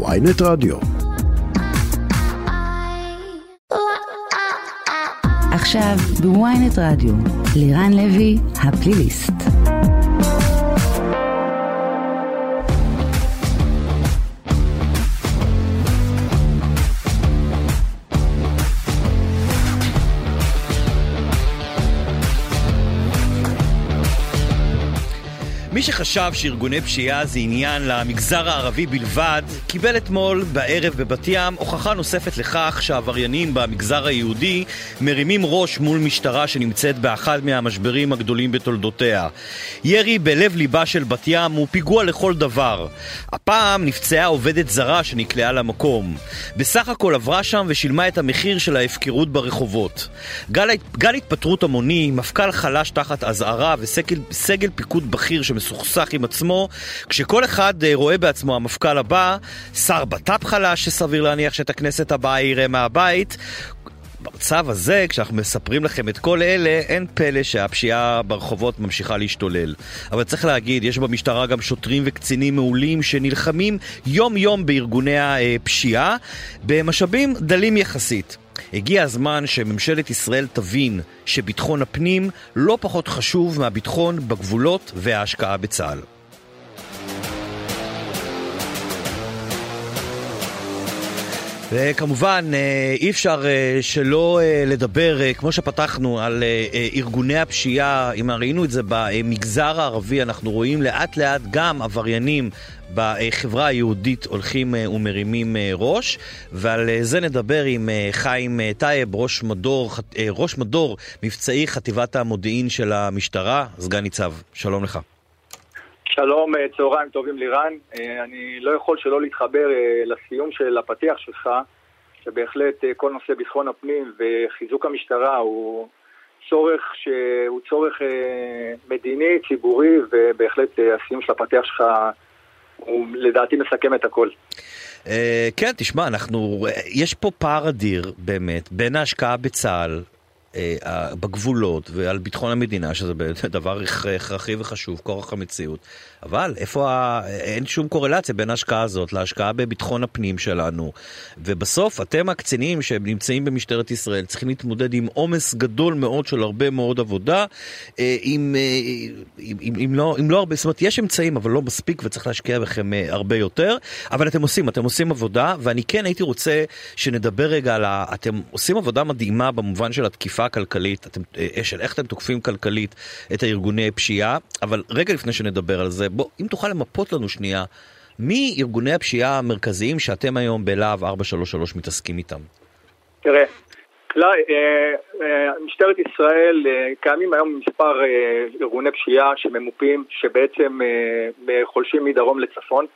ויינט רדיו. עכשיו בוויינט רדיו, לירן לוי, הפליליסט. שחשב שארגוני פשיעה זה עניין למגזר הערבי בלבד, קיבל אתמול בערב בבת ים הוכחה נוספת לכך שהעבריינים במגזר היהודי מרימים ראש מול משטרה שנמצאת באחד מהמשברים הגדולים בתולדותיה. ירי בלב ליבה של בת ים הוא פיגוע לכל דבר. הפעם נפצעה עובדת זרה שנקלעה למקום. בסך הכל עברה שם ושילמה את המחיר של ההפקרות ברחובות. גל, גל התפטרות המוני, מפכ"ל חלש תחת אזהרה וסגל פיקוד בכיר שמסוגל מסוכסך עם עצמו, כשכל אחד אה, רואה בעצמו המפכ"ל הבא, שר בט"פ חלש שסביר להניח שאת הכנסת הבאה יראה מהבית. במצב הזה, כשאנחנו מספרים לכם את כל אלה, אין פלא שהפשיעה ברחובות ממשיכה להשתולל. אבל צריך להגיד, יש במשטרה גם שוטרים וקצינים מעולים שנלחמים יום-יום בארגוני הפשיעה במשאבים דלים יחסית. הגיע הזמן שממשלת ישראל תבין שביטחון הפנים לא פחות חשוב מהביטחון בגבולות וההשקעה בצה"ל. וכמובן, אה, אי אפשר אה, שלא אה, לדבר, כמו שפתחנו, על ארגוני הפשיעה. אם ראינו את זה במגזר הערבי, אנחנו רואים לאט לאט גם עבריינים בחברה היהודית הולכים ומרימים ראש, ועל זה נדבר עם חיים טייב, ראש מדור, ראש מדור מבצעי חטיבת המודיעין של המשטרה, סגן ניצב. שלום לך. שלום, אה, צהריים טובים לירן. אה, אני לא יכול שלא להתחבר אה, לסיום של הפתיח שלך, שבהחלט כל נושא ביטחון הפנים וחיזוק המשטרה הוא צורך שהוא צורך מדיני, ציבורי, ובהחלט הסיום של הפתיח שלך הוא לדעתי מסכם את הכל. כן, תשמע, אנחנו, יש פה פער אדיר באמת בין ההשקעה בצה"ל בגבולות ועל ביטחון המדינה, שזה דבר הכרחי וחשוב, כורח המציאות. אבל איפה, ה... אין שום קורלציה בין ההשקעה הזאת להשקעה בביטחון הפנים שלנו. ובסוף אתם הקצינים שנמצאים במשטרת ישראל צריכים להתמודד עם עומס גדול מאוד של הרבה מאוד עבודה, אה, עם, עם, עם, עם, לא, עם לא הרבה, זאת אומרת, יש אמצעים, אבל לא מספיק וצריך להשקיע בכם אה, הרבה יותר. אבל אתם עושים, אתם עושים עבודה, ואני כן הייתי רוצה שנדבר רגע על ה... אתם עושים עבודה מדהימה במובן של התקיפה. הכלכלית, אתם, אה, של איך אתם תוקפים כלכלית את הארגוני פשיעה, אבל רגע לפני שנדבר על זה, בוא, אם תוכל למפות לנו שנייה, מי ארגוני הפשיעה המרכזיים שאתם היום בלהב 433 מתעסקים איתם? תראה, לא, משטרת ישראל, קיימים היום מספר ארגוני פשיעה שממופים, שבעצם חולשים מדרום לצפון.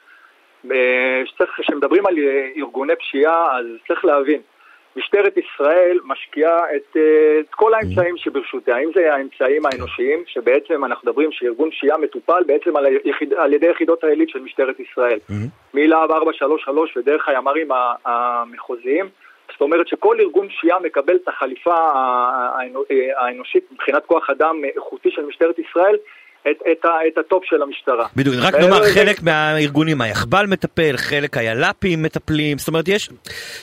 כשמדברים על ארגוני פשיעה, אז צריך להבין, משטרת ישראל משקיעה את, אה, את כל האמצעים שברשותה, אם זה האמצעים האנושיים, שבעצם אנחנו מדברים שארגון פשיעה מטופל בעצם על, היחיד, על ידי יחידות העילית של משטרת ישראל, מלהב 433 ודרך הימ"רים המחוזיים, זאת אומרת שכל ארגון פשיעה מקבל את החליפה האנושית מבחינת כוח אדם איכותי של משטרת ישראל את, את, את הטופ של המשטרה. בדיוק, רק נאמר, חלק מהארגונים, היאחב"ל מטפל, חלק היל"פים מטפלים, זאת אומרת, יש,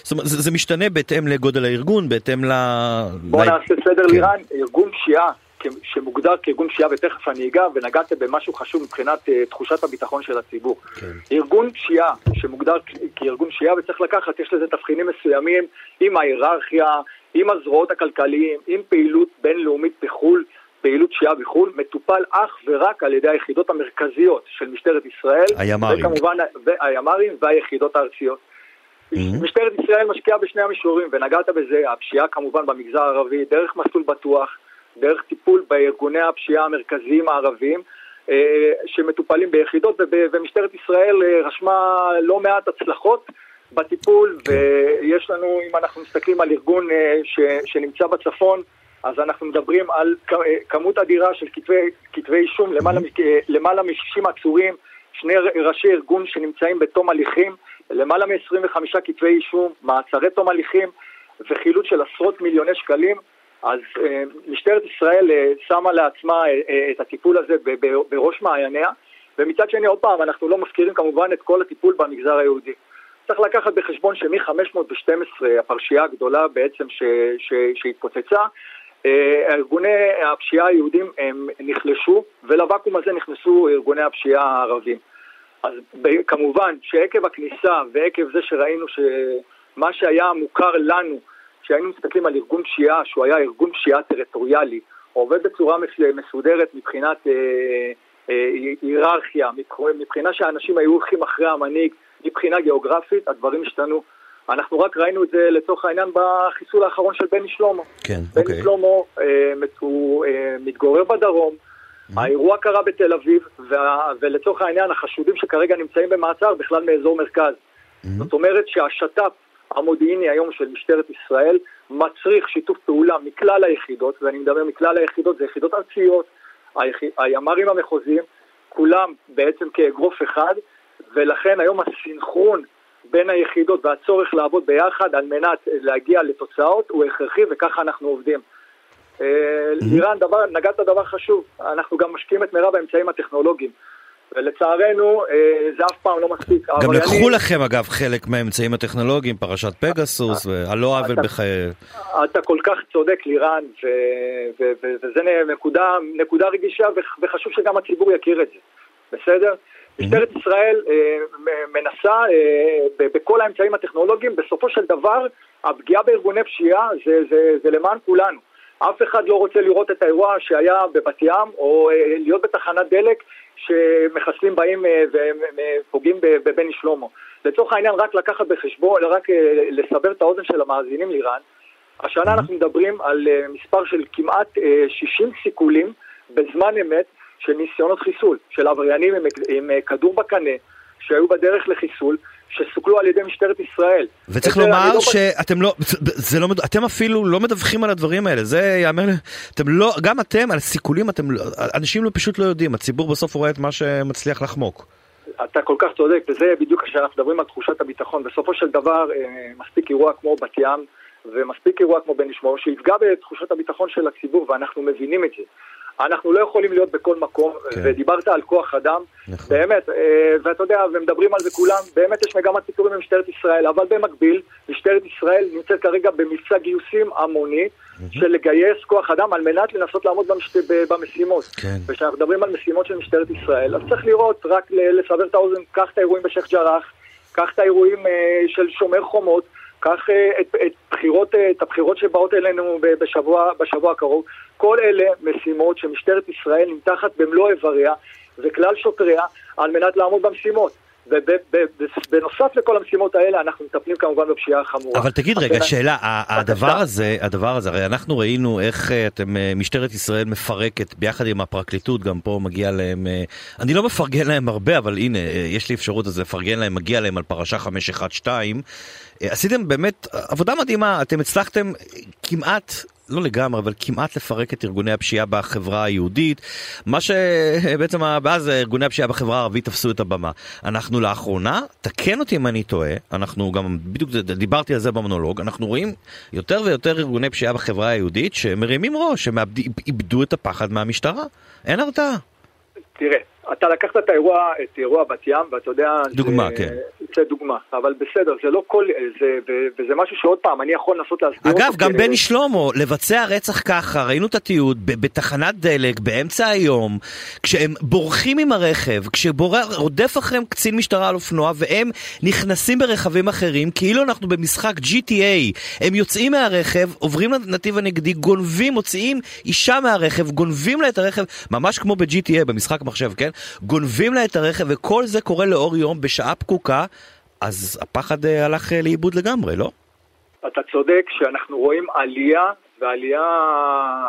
זאת אומרת, זה, זה משתנה בהתאם לגודל הארגון, בהתאם ל... בוא ל... נעשה סדר כן. לירן, ארגון פשיעה שמוגדר כארגון פשיעה, ותכף אני אגע, ונגעת במשהו חשוב מבחינת אה, תחושת הביטחון של הציבור. כן. ארגון פשיעה שמוגדר כארגון פשיעה, וצריך לקחת, יש לזה תבחינים מסוימים, עם ההיררכיה, עם הזרועות הכלכליים, עם פעילות בינלאומית בחו"ל. פעילות פשיעה בחו"ל מטופל אך ורק על ידי היחידות המרכזיות של משטרת ישראל. הימ"רים. וכמובן, הימ"רים והיחידות הארציות. Mm-hmm. משטרת ישראל משקיעה בשני המישורים, ונגעת בזה, הפשיעה כמובן במגזר הערבי, דרך מסלול בטוח, דרך טיפול בארגוני הפשיעה המרכזיים הערביים, אה, שמטופלים ביחידות, ומשטרת ישראל אה, רשמה לא מעט הצלחות. בטיפול. כן. ויש לנו, אם אנחנו מסתכלים על ארגון אה, ש, שנמצא בצפון, אז אנחנו מדברים על כמות אדירה של כתבי, כתבי אישום, למעלה, למעלה מ-60 עצורים, שני ראשי ארגון שנמצאים בתום הליכים, למעלה מ-25 כתבי אישום, מעצרי תום הליכים וחילוט של עשרות מיליוני שקלים. אז אה, משטרת ישראל אה, שמה לעצמה אה, אה, את הטיפול הזה בראש מעייניה, ומצד שני, עוד פעם, אנחנו לא מזכירים כמובן את כל הטיפול במגזר היהודי. צריך לקחת בחשבון שמ-512, הפרשייה הגדולה בעצם ש, ש, שהתפוצצה, אה, ארגוני הפשיעה היהודים הם נחלשו, ולוואקום הזה נכנסו ארגוני הפשיעה הערבים. אז כמובן שעקב הכניסה ועקב זה שראינו שמה שהיה מוכר לנו, כשהיינו מסתכלים על ארגון פשיעה, שהוא היה ארגון פשיעה טריטוריאלי, עובד בצורה מסודרת מבחינת אה, אה, היררכיה, מבחינה שאנשים היו הולכים אחרי המנהיג, מבחינה גיאוגרפית, הדברים השתנו. אנחנו רק ראינו את זה לצורך העניין בחיסול האחרון של בני שלמה. כן, בני אוקיי. שלמה אה, הוא אה, מתגורר בדרום, mm-hmm. האירוע קרה בתל אביב, וה, ולצורך העניין החשודים שכרגע נמצאים במעצר בכלל מאזור מרכז. Mm-hmm. זאת אומרת שהשת"פ המודיעיני היום של משטרת ישראל מצריך שיתוף פעולה מכלל היחידות, ואני מדבר מכלל היחידות, זה יחידות ארציות, הימ"רים המחוזיים, כולם בעצם כאגרוף אחד, ולכן היום הסינכרון בין היחידות והצורך לעבוד ביחד על מנת להגיע לתוצאות הוא הכרחי וככה אנחנו עובדים. אה, לירן, דבר, נגעת דבר חשוב, אנחנו גם משקיעים את מירב האמצעים הטכנולוגיים. ולצערנו אה, זה אף פעם לא מספיק. גם לקחו לכם אגב חלק מהאמצעים הטכנולוגיים, פרשת פגסוס, ועל לא עוול בחיי... אתה כל כך צודק לירן, וזה נקודה רגישה וחשוב שגם הציבור יכיר את זה, בסדר? משטרת ישראל אה, מנסה בכל האמצעים הטכנולוגיים, בסופו של דבר הפגיעה בארגוני פשיעה זה למען כולנו. אף אחד לא רוצה לראות את האירוע שהיה בבת ים, או להיות בתחנת דלק שמחסלים באים אה, ופוגעים בבני שלמה. לצורך העניין, רק לקחת בחשבון, רק אה, לסבר את האוזן של המאזינים לירן, השנה mm-hmm. אנחנו מדברים על אה, מספר של כמעט 60 סיכולים בזמן אמת של ניסיונות חיסול, של עבריינים עם, עם כדור בקנה שהיו בדרך לחיסול, שסוכלו על ידי משטרת ישראל. וצריך לומר לא שאתם לא, זה לא, אתם אפילו לא מדווחים על הדברים האלה, זה יאמר, אתם לא, גם אתם, על סיכולים, אתם, לא, אנשים לא, פשוט לא יודעים, הציבור בסוף רואה את מה שמצליח לחמוק. אתה כל כך צודק, וזה בדיוק כשאנחנו מדברים על תחושת הביטחון. בסופו של דבר, אה, מספיק אירוע כמו בת ים, ומספיק אירוע כמו בן ישמעאל, שיפגע בתחושת הביטחון של הציבור, ואנחנו מבינים את זה. אנחנו לא יכולים להיות בכל מקום, כן. ודיברת על כוח אדם, נכון. באמת, אה, ואתה יודע, ומדברים על זה כולם, באמת יש מגמת פיטורים במשטרת ישראל, אבל במקביל, משטרת ישראל נמצאת כרגע במבצע גיוסים המוני, mm-hmm. של לגייס כוח אדם על מנת לנסות לעמוד במשת... במשימות. כן. וכשאנחנו מדברים על משימות של משטרת ישראל, אז צריך לראות, רק לסבר את האוזן, קח את האירועים בשייח' ג'ראח, קח את האירועים אה, של שומר חומות, קח אה, את, את, בחירות, את הבחירות שבאות אלינו בשבוע, בשבוע הקרוב. כל אלה משימות שמשטרת ישראל נמתחת במלוא איבריה וכלל שוטריה על מנת לעמוד במשימות. ובנוסף לכל המשימות האלה אנחנו מטפלים כמובן בפשיעה החמורה. אבל תגיד רגע, שאלה, הדבר הזה, הדבר הזה, הרי אנחנו ראינו איך אה, אתם, אה, משטרת ישראל מפרקת ביחד עם הפרקליטות, גם פה מגיע להם, אה, אני לא מפרגן להם הרבה, אבל הנה, יש לי אפשרות אז לפרגן להם, מגיע להם על פרשה 512. עשיתם באמת עבודה מדהימה, אתם הצלחתם כמעט לא לגמרי, אבל כמעט לפרק את ארגוני הפשיעה בחברה היהודית, מה שבעצם, ואז ארגוני הפשיעה בחברה הערבית תפסו את הבמה. אנחנו לאחרונה, תקן אותי אם אני טועה, אנחנו גם, בדיוק דיברתי על זה במונולוג, אנחנו רואים יותר ויותר ארגוני פשיעה בחברה היהודית שמרימים ראש, שהם איבדו את הפחד מהמשטרה. אין הרתעה. תראה, אתה לקחת את האירוע, את אירוע בת ים, ואתה יודע... דוגמה, זה, כן. זה דוגמה, אבל בסדר, זה לא כל... זה, וזה משהו שעוד פעם, אני יכול לנסות להסביר אגב, גם בני שלמה, לבצע רצח ככה, ראינו את התיעוד בתחנת דלק, באמצע היום, כשהם בורחים עם הרכב, כשרודף אחריהם קצין משטרה על אופנוע, והם נכנסים ברכבים אחרים, כאילו אנחנו במשחק GTA. הם יוצאים מהרכב, עוברים לנתיב הנגדי, גונבים, מוציאים אישה מהרכב, גונבים לה את הרכב, ממש כמו ב-GTA, במשחק מחשב, כן? גונבים לה את הרכב, וכל זה קורה לאור יום בשעה פקוקה, אז הפחד אה, הלך אה, לאיבוד לגמרי, לא? אתה צודק שאנחנו רואים עלייה, ועלייה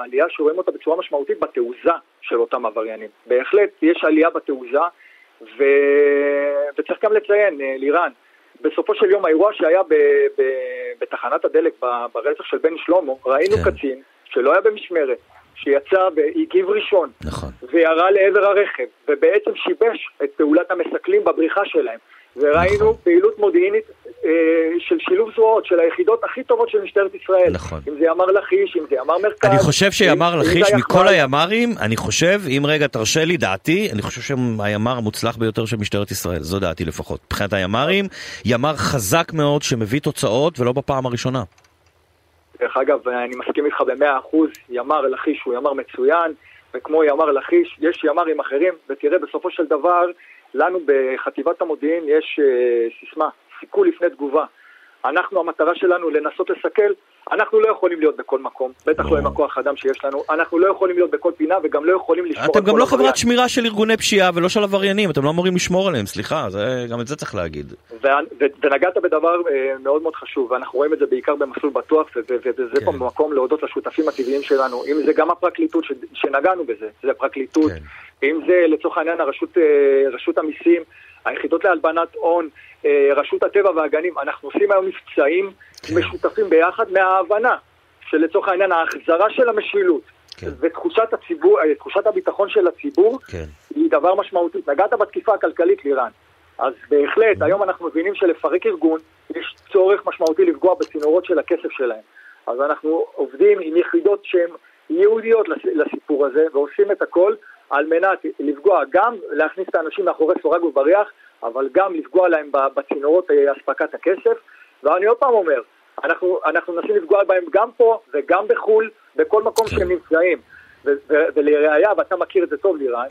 עלייה שרואים אותה בצורה משמעותית בתעוזה של אותם עבריינים. בהחלט יש עלייה בתעוזה, ו... וצריך גם לציין, אה, לירן, בסופו של יום האירוע שהיה ב... ב... בתחנת הדלק ברצח של בן שלמה, ראינו כן. קצין שלא היה במשמרת, שיצא והגיב ראשון, נכון. וירה לעבר הרכב, ובעצם שיבש את פעולת המסכלים בבריחה שלהם. וראינו נכון. פעילות מודיעינית אה, של שילוב זרועות, של היחידות הכי טובות של משטרת ישראל. נכון. אם זה ימ"ר לכיש, אם זה ימ"ר מרכז. אני חושב שימ"ר לכיש, מכל היחמ"ר. הימ"רים, אני חושב, אם רגע תרשה לי, דעתי, אני חושב שהם הימ"ר המוצלח ביותר של משטרת ישראל, זו דעתי לפחות. מבחינת הימ"רים, ימ"ר חזק מאוד שמביא תוצאות, ולא בפעם הראשונה. דרך אגב, אני מסכים איתך במאה אחוז, ימ"ר לכיש הוא ימ"ר מצוין, וכמו ימ"ר לכיש, יש ימ"רים אחרים, ותראה, בסופו של דבר, לנו בחטיבת המודיעין יש אה, סיסמה, סיכול לפני תגובה. אנחנו, המטרה שלנו לנסות לסכל, אנחנו לא יכולים להיות בכל מקום, בטח לא עם הכוח האדם שיש לנו, אנחנו לא יכולים להיות בכל פינה וגם לא יכולים לשמור אתם על גם כל לא עבריין. חברת שמירה של ארגוני פשיעה ולא של עבריינים, אתם לא אמורים לשמור עליהם, סליחה, זה- גם את זה צריך להגיד. ו- ו- ונגעת בדבר אה, מאוד מאוד חשוב, ואנחנו רואים את זה בעיקר במסלול בטוח, ו- ו- וזה כן. פה מקום להודות לשותפים הטבעיים שלנו, אם זה גם הפרקליטות שנגענו בזה, זה הפרקליטות, כן. אם זה לצורך העניין הרשות, אה, רשות המיסים, היחידות להלבנת הון, רשות הטבע והגנים, אנחנו עושים היום מבצעים כן. משותפים ביחד מההבנה שלצורך העניין ההחזרה של המשילות כן. ותחושת הציבור, אה, תחושת הביטחון של הציבור כן. היא דבר משמעותי. נגעת בתקיפה הכלכלית לירן. אז בהחלט, היום אנחנו מבינים שלפרק ארגון יש צורך משמעותי לפגוע בצינורות של הכסף שלהם. אז אנחנו עובדים עם יחידות שהן ייעודיות לס- לסיפור הזה, ועושים את הכל על מנת לפגוע, גם להכניס את האנשים מאחורי סורג ובריח, אבל גם לפגוע להם בצינורות אה, אספקת הכסף. ואני עוד פעם אומר, אנחנו, אנחנו מנסים לפגוע בהם גם פה וגם בחו"ל, בכל מקום כן. שהם נמצאים. ולראיה, ואתה מכיר את זה טוב לירן.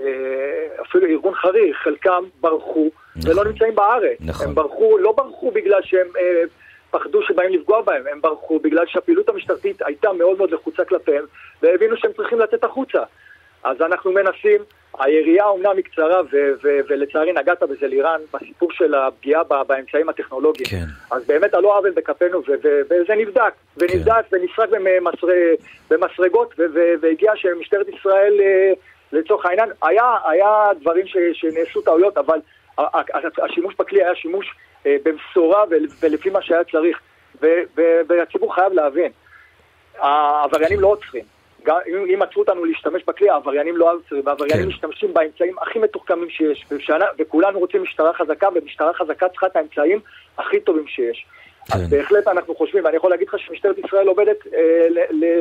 אה, אפילו ארגון חרירי, חלקם ברחו נכון. ולא נמצאים בארץ. נכון. הם ברחו, לא ברחו בגלל שהם אה, פחדו שבאים לפגוע בהם, הם ברחו בגלל שהפעילות המשטרתית הייתה מאוד מאוד לחוצה כלפיהם, והבינו שהם צריכים לצאת החוצה. אז אנחנו מנסים, היריעה אומנם היא קצרה, ו- ו- ולצערי נגעת בזה לירן, בסיפור של הפגיעה ב- באמצעים הטכנולוגיים. כן. אז באמת על לא עוול בכפינו, ו- ו- וזה נבדק, ונבדק ונסרק במסר- במסרגות, ו- ו- והגיע שמשטרת ישראל, אה, לצורך העניין, היה, היה דברים ש- שנעשו טעויות, אבל השימוש בכלי היה שימוש אה, במשורה ול- ולפי מה שהיה צריך, ו- ו- והציבור חייב להבין, העבריינים לא עוצרים. גם אם עצרו אותנו להשתמש בכלי, העבריינים לא עוצרים, והעבריינים כן. משתמשים באמצעים הכי מתוחכמים שיש, ושאנ- וכולנו רוצים משטרה חזקה, ומשטרה חזקה צריכה את האמצעים הכי טובים שיש. כן. אז בהחלט אנחנו חושבים, ואני יכול להגיד לך שמשטרת ישראל עובדת אה,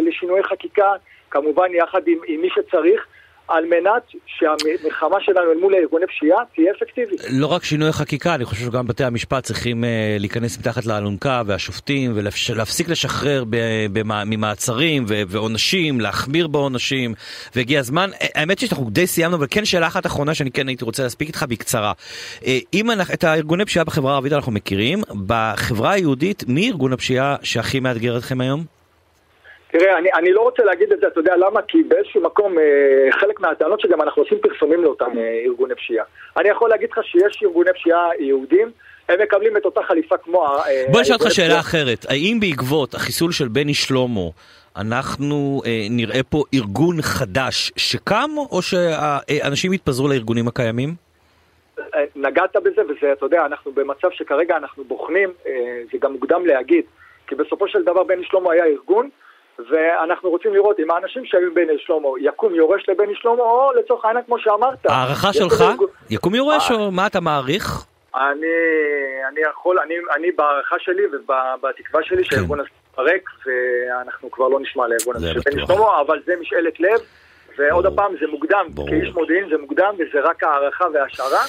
לשינוי חקיקה, כמובן יחד עם, עם מי שצריך, על מנת שהמלחמה שלנו אל מול ארגוני פשיעה תהיה אפקטיבית. לא רק שינוי חקיקה, אני חושב שגם בתי המשפט צריכים אה, להיכנס מתחת לאלונקה, והשופטים, ולהפסיק לשחרר ממעצרים ועונשים, להחמיר בעונשים, והגיע הזמן. האמת שאנחנו די סיימנו, אבל כן שאלה אחת אחרונה שאני כן הייתי רוצה להספיק איתך בקצרה. אה, אם אנחנו, את הארגוני פשיעה בחברה הערבית אנחנו מכירים, בחברה היהודית, מי ארגון הפשיעה שהכי מאתגר אתכם היום? תראה, אני, אני לא רוצה להגיד את זה, אתה יודע למה? כי באיזשהו מקום, אה, חלק מהטענות שגם אנחנו עושים פרסומים לאותם אה, ארגוני פשיעה. אני יכול להגיד לך שיש ארגוני פשיעה יהודים, הם מקבלים את אותה חליפה כמו... אה, בוא נשאל אותך שאלה פשיעה. אחרת, האם בעקבות החיסול של בני שלמה אנחנו אה, נראה פה ארגון חדש שקם, או שאנשים יתפזרו לארגונים הקיימים? אה, נגעת בזה, וזה, אתה יודע, אנחנו במצב שכרגע אנחנו בוחנים, אה, זה גם מוקדם להגיד, כי בסופו של דבר בני שלמה היה ארגון, ואנחנו רוצים לראות אם האנשים שהיו עם בני שלמה יקום יורש לבני שלמה, או לצורך העניין, כמו שאמרת. הערכה שלך? יקום יורש. או מה אתה מעריך? אני, אני יכול, אני, אני בהערכה שלי ובתקווה שלי שהארגון הזה יתפרק ואנחנו כבר לא נשמע לארגון הזה זה של בני. שלמה, אבל זה משאלת לב ועוד. פעם זה מוקדם, ברור. כאיש מודיעין זה מוקדם וזה רק הערכה והשערה.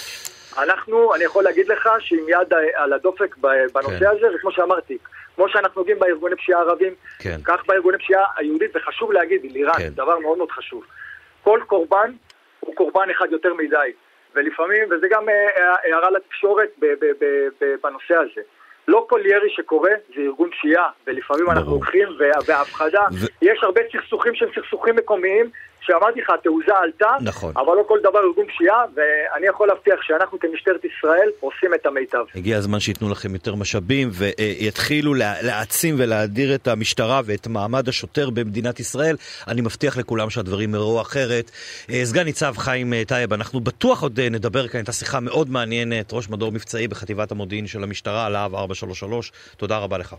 אנחנו, אני יכול להגיד לך שעם יד על הדופק בנושא כן. הזה, וכמו שאמרתי, כמו שאנחנו נוגעים בארגוני פשיעה ערבים, כן. כך בארגוני פשיעה היהודית, וחשוב להגיד, לירן, כן. דבר מאוד מאוד חשוב. כל קורבן הוא קורבן אחד יותר מדי, ולפעמים, וזה גם אה, אה, הערה לתקשורת בנושא הזה. לא כל ירי שקורה זה ארגון פשיעה, ולפעמים אנחנו ברור. לוקחים, וה- וההפחדה, ו- יש הרבה סכסוכים שהם סכסוכים מקומיים, שאמרתי לך, התעוזה עלתה, נכון. אבל לא כל דבר ארגון פשיעה, ואני יכול להבטיח שאנחנו כמשטרת ישראל עושים את המיטב. הגיע הזמן שייתנו לכם יותר משאבים ויתחילו לה- להעצים ולהאדיר את המשטרה ואת מעמד השוטר במדינת ישראל. אני מבטיח לכולם שהדברים יראו אחרת. אה, סגן ניצב חיים אה, טייב, אנחנו בטוח עוד אה, נדבר כאן, הייתה שיחה מאוד מעניינת, ראש מדור מבצעי בחטיבת המודיעין של המשטרה, להב 433. תודה רבה לך.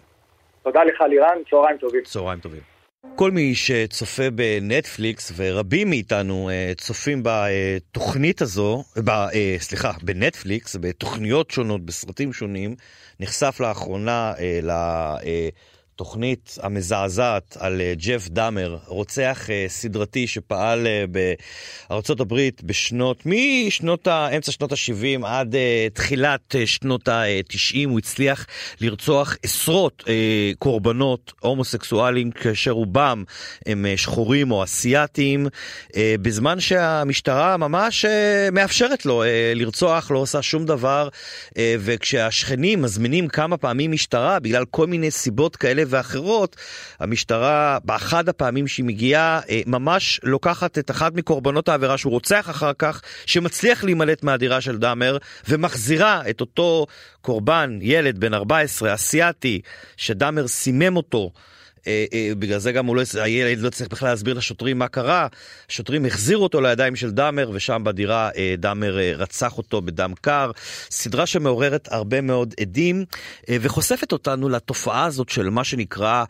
תודה לך לירן, צהריים טובים. צהריים טובים. כל מי שצופה בנטפליקס, ורבים מאיתנו אה, צופים בתוכנית הזו, ב, אה, סליחה, בנטפליקס, בתוכניות שונות, בסרטים שונים, נחשף לאחרונה ל... התוכנית המזעזעת על אה, ג'ף דאמר, רוצח אה, סדרתי שפעל אה, בארצות הברית בשנות, משנות, אמצע שנות ה-70 עד תחילת שנות ה-90, הוא הצליח לרצוח עשרות קורבנות הומוסקסואלים, כאשר רובם הם שחורים או אסייתיים, בזמן שהמשטרה ממש מאפשרת לו לרצוח, לא עושה שום דבר, וכשהשכנים מזמינים כמה פעמים משטרה בגלל כל מיני סיבות כאלה ואחרות, המשטרה, באחד הפעמים שהיא מגיעה, אה, ממש לוקחת את אחת מקורבנות העבירה שהוא רוצח אחר כך, שמצליח להימלט מהדירה של דאמר, ומחזירה את אותו קורבן, ילד בן 14, אסיאתי, שדאמר סימם אותו. אה, אה, בגלל זה גם לא, הילד לא צריך בכלל להסביר לשוטרים מה קרה. שוטרים החזירו אותו לידיים של דאמר, ושם בדירה אה, דאמר רצח אותו בדם קר. סדרה שמעוררת הרבה מאוד עדים, וחושפת אותנו לתופעה הזאת של מה שנקרא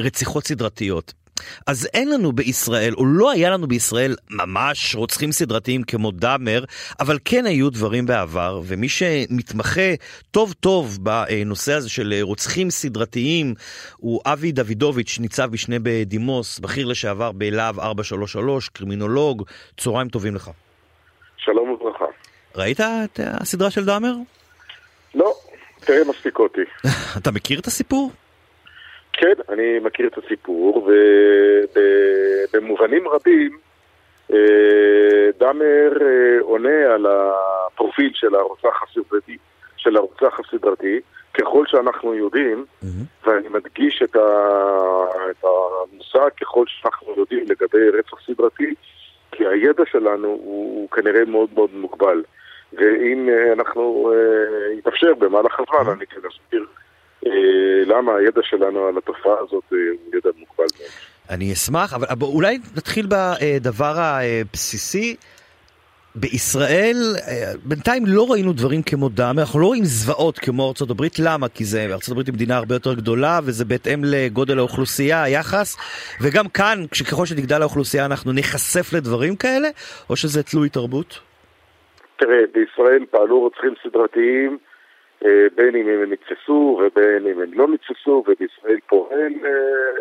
רציחות סדרתיות. אז אין לנו בישראל, או לא היה לנו בישראל ממש רוצחים סדרתיים כמו דאמר, אבל כן היו דברים בעבר, ומי שמתמחה טוב טוב בנושא הזה של רוצחים סדרתיים הוא אבי דוידוביץ', ניצב משנה בדימוס, בכיר לשעבר בלהב 433, קרימינולוג, צהריים טובים לך. שלום וברכה. ראית את הסדרה של דאמר? לא, תראה מספיק אותי. אתה מכיר את הסיפור? כן, אני מכיר את הסיפור, ובמובנים רבים אה, דאמר אה, עונה על הפרופיל של הרוצח הסדרתי, של הרוצח הסדרתי, ככל שאנחנו יודעים, mm-hmm. ואני מדגיש את, ה, את המושג ככל שאנחנו יודעים לגבי רצח סדרתי, כי הידע שלנו הוא, הוא כנראה מאוד מאוד מוגבל. ואם אה, אנחנו, יתאפשר במהלך הזמן, mm-hmm. אני כן אסביר אה, למה הידע שלנו על התופעה הזאת אה, הוא ידע מוגבל מאוד. אני אשמח, אבל אולי נתחיל בדבר הבסיסי. בישראל אה, בינתיים לא ראינו דברים כמו דם, אנחנו לא רואים זוועות כמו ארצות הברית, למה? כי זה, ארצות הברית היא מדינה הרבה יותר גדולה וזה בהתאם לגודל האוכלוסייה, היחס, וגם כאן, ככל שתגדל האוכלוסייה אנחנו נחשף לדברים כאלה, או שזה תלוי תרבות? תראה, בישראל פעלו רוצחים סדרתיים אה, בין אם הם נתפסו ובין אם הם לא נתפסו, ובישראל פועל, אה,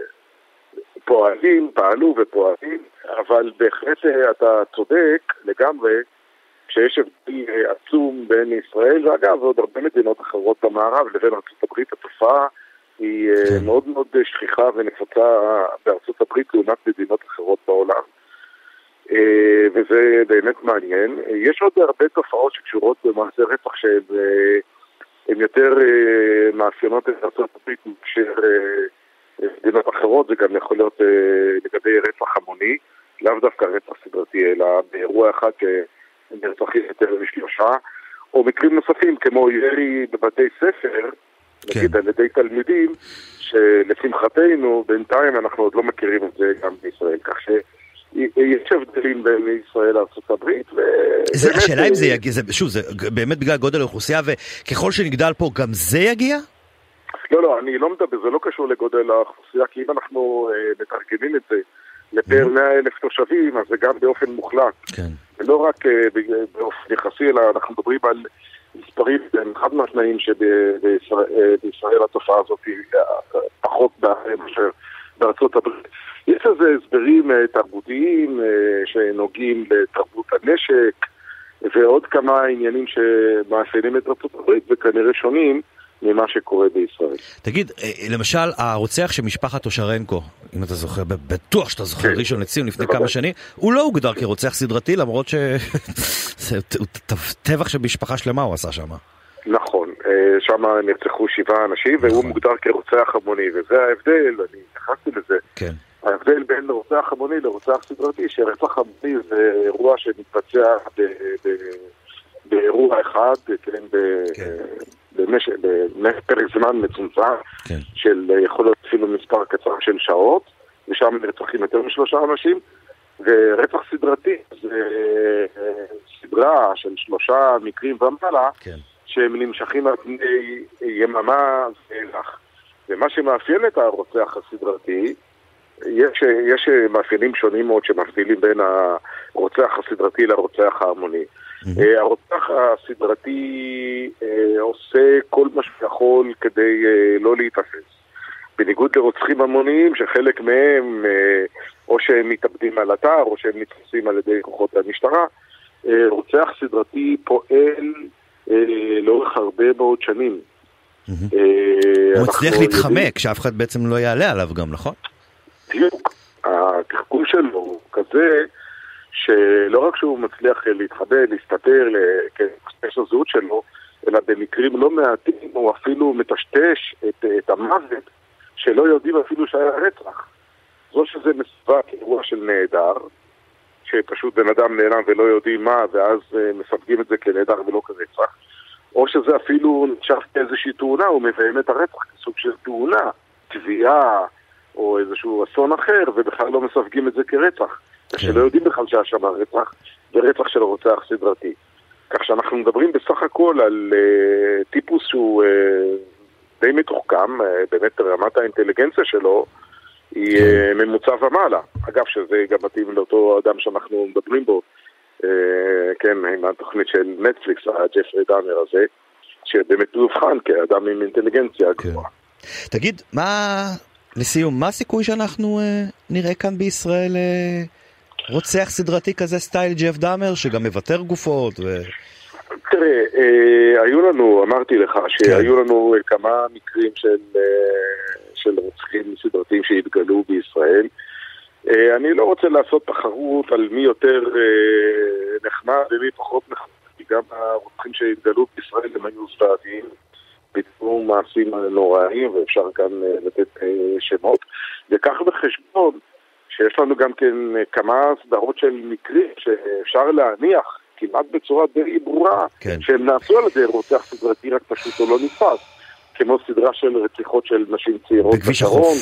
פועלים, פעלו ופועלים, אבל בהחלט אה, אתה צודק לגמרי שיש הבדל עצום בין ישראל, ואגב, ועוד הרבה מדינות אחרות במערב, לבין ארה"ב, התופעה היא כן. מאוד מאוד שכיחה ונפוצה בארצות הברית לעומת מדינות אחרות בעולם. וזה באמת מעניין. יש עוד הרבה תופעות שקשורות במעשי רצח שהן הן יותר אה, מאפיינות את ארצות הברית מאשר אה, מדינות אחרות, זה גם יכול להיות אה, לגבי רצח המוני, לאו דווקא רצח סדרתי, אלא באירוע אחד נרצחים יותר משלושה, או מקרים נוספים כמו ירי בבתי ספר, כן. נגיד על ידי תלמידים, שלשמחתנו בינתיים אנחנו עוד לא מכירים את זה גם בישראל, כך ש... יש הבדלים בין ישראל לארה"ב, ובאמת... השאלה אם זה יגיע, שוב, זה באמת בגלל גודל האוכלוסייה, וככל שנגדל פה גם זה יגיע? לא, לא, אני לא מדבר, זה לא קשור לגודל האוכלוסייה, כי אם אנחנו אה, מתרגמים את זה לפר 100 אלף תושבים, אז זה גם באופן מוחלט. כן. ולא רק אה, באופן יחסי, אלא אנחנו מדברים על מספרים חד משמעיים שבישראל אה, התופעה הזאת היא פחות בעיה מאשר בארצות הברית. יש לזה הסברים אה, תרבותיים אה, שנוגעים לתרבות הנשק ועוד כמה עניינים שמאפיינים את ארצות הברית וכנראה שונים ממה שקורה בישראל. תגיד, אה, למשל, הרוצח של משפחת אושרנקו, אם אתה זוכר, בטוח שאתה זוכר, כן. ראשון לציון לפני כמה שנים, הוא לא הוגדר כרוצח סדרתי, למרות שזה טבח של משפחה שלמה הוא עשה שם. נכון, שם נרצחו שבעה אנשים, והוא נכון. מוגדר כרוצח המוני, וזה ההבדל, אני התייחסתי לזה. כן. ההבדל בין רוצח המוני לרוצח סדרתי, שרצח המוני זה אירוע שמתבצע באירוע אחד, כן, כן. במשך, בפרק זמן מצומצם, כן. של יכול להיות אפילו מספר קצר של שעות, ושם נרצחים יותר משלושה אנשים, ורצח סדרתי זה סדרה של שלושה מקרים ומעלה, כן. שהם נמשכים על פני יממה ואילך. ומה שמאפיין את הרוצח הסדרתי יש, יש מאפיינים שונים מאוד שמבדילים בין הרוצח הסדרתי לרוצח ההמוני. Mm-hmm. הרוצח הסדרתי אה, עושה כל מה שיכול כדי אה, לא להיתפס. בניגוד לרוצחים המוניים שחלק מהם אה, או שהם מתאבדים על אתר או שהם נתפסים על ידי כוחות המשטרה, אה, רוצח סדרתי פועל אה, לאורך הרבה מאוד שנים. אה, הוא מצליח להתחמק, שאף אחד בעצם לא יעלה עליו גם, נכון? בדיוק. התחכום שלו הוא כזה שלא רק שהוא מצליח להתחבא, להסתתר, לקשר הזהות שלו, אלא במקרים לא מעטים הוא אפילו מטשטש את, את המוות שלא יודעים אפילו שהיה רצח. זו שזה מסווג כאירוע של נעדר, שפשוט בן אדם נעלם ולא יודעים מה, ואז מסווגים את זה כנעדר ולא כרצח, או שזה אפילו נחשב כאיזושהי תאונה, הוא מביים את הרצח כסוג של תאונה, תביעה או איזשהו אסון אחר, ובכלל לא מסווגים את זה כרצח. כן. שלא יודעים בכלל שהיה שם רצח, ורצח של רוצח סדרתי. כך שאנחנו מדברים בסך הכל על uh, טיפוס שהוא uh, די מתוחכם, uh, באמת רמת האינטליגנציה שלו היא uh, ממוצע ומעלה. אגב, שזה גם מתאים לאותו אדם שאנחנו מדברים בו, uh, כן, עם התוכנית של נטפליקס, הג'פרי דאמר הזה, שבאמת מאובחן כאדם עם אינטליגנציה כן. גבוהה. תגיד, מה, לסיום, מה הסיכוי שאנחנו uh, נראה כאן בישראל רוצח סדרתי כזה סטייל ג'ף דאמר, שגם מוותר גופות ו... תראה, אה, היו לנו, אמרתי לך, שהיו כן. לנו אה, כמה מקרים של, אה, של רוצחים סדרתיים שהתגלו בישראל. אני לא רוצה לעשות תחרות על מי יותר נחמד ומי פחות נחמד, כי גם הרוצחים שהתגלו בישראל הם היו זוועתיים, ביצעו מעשים נוראיים, ואפשר כאן לתת שמות. וקח בחשבון שיש לנו גם כן כמה סדרות של מקרים שאפשר להניח כמעט בצורה די ברורה כן. שהם נעשו על ידי רוצח סדרתי רק פשוט הוא לא נתפס כמו סדרה של רציחות של נשים צעירות בשרון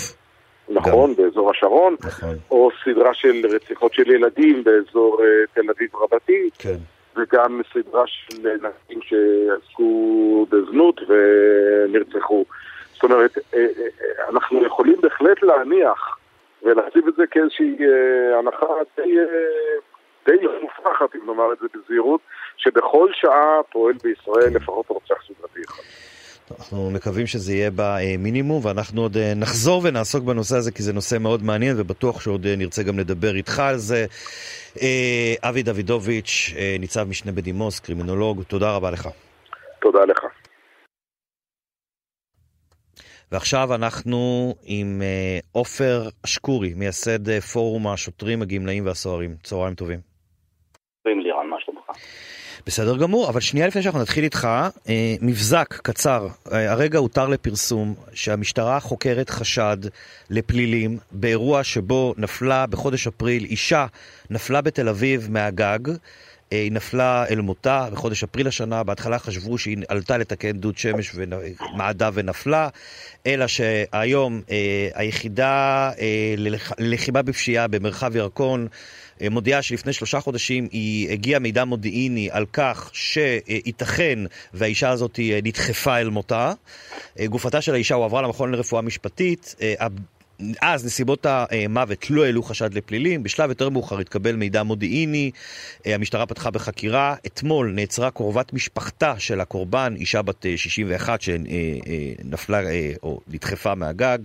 נכון, גם. באזור השרון, נכון. או סדרה של רציחות של ילדים באזור uh, תל אביב רבתי, כן. וגם סדרה של נשים שעסקו בזנות ונרצחו. זאת אומרת, אה, אנחנו יכולים בהחלט להניח ולהציב את זה כאיזושהי אה, הנחה די, אה, די מופרכת, אם נאמר את זה בזהירות, שבכל שעה פועל בישראל לפחות רוצח סדרתי אחד. אנחנו מקווים שזה יהיה במינימום, ואנחנו עוד אה, נחזור ונעסוק בנושא הזה, כי זה נושא מאוד מעניין, ובטוח שעוד אה, נרצה גם לדבר איתך על זה. אה, אבי דוידוביץ', ניצב משנה בדימוס, קרימינולוג, תודה רבה לך. תודה לך. ועכשיו אנחנו עם עופר אשקורי, מייסד פורום השוטרים, הגמלאים והסוהרים. צהריים טובים. בסדר גמור, אבל שנייה לפני שאנחנו נתחיל איתך, אה, מבזק קצר. אה, הרגע הותר לפרסום שהמשטרה חוקרת חשד לפלילים באירוע שבו נפלה בחודש אפריל אישה, נפלה בתל אביב מהגג. היא נפלה אל מותה בחודש אפריל השנה, בהתחלה חשבו שהיא עלתה לתקן דוד שמש ומעדה ונפלה, אלא שהיום אה, היחידה אה, ללחימה בפשיעה במרחב ירקון אה, מודיעה שלפני שלושה חודשים היא הגיעה מידע מודיעיני על כך שייתכן והאישה הזאת אה, נדחפה אל מותה. אה, גופתה של האישה הועברה למכון לרפואה משפטית. אז נסיבות המוות לא העלו חשד לפלילים, בשלב יותר מאוחר התקבל מידע מודיעיני, אה, המשטרה פתחה בחקירה, אתמול נעצרה קרובת משפחתה של הקורבן, אישה בת 61 אה, שנפלה אה, או נדחפה מהגג,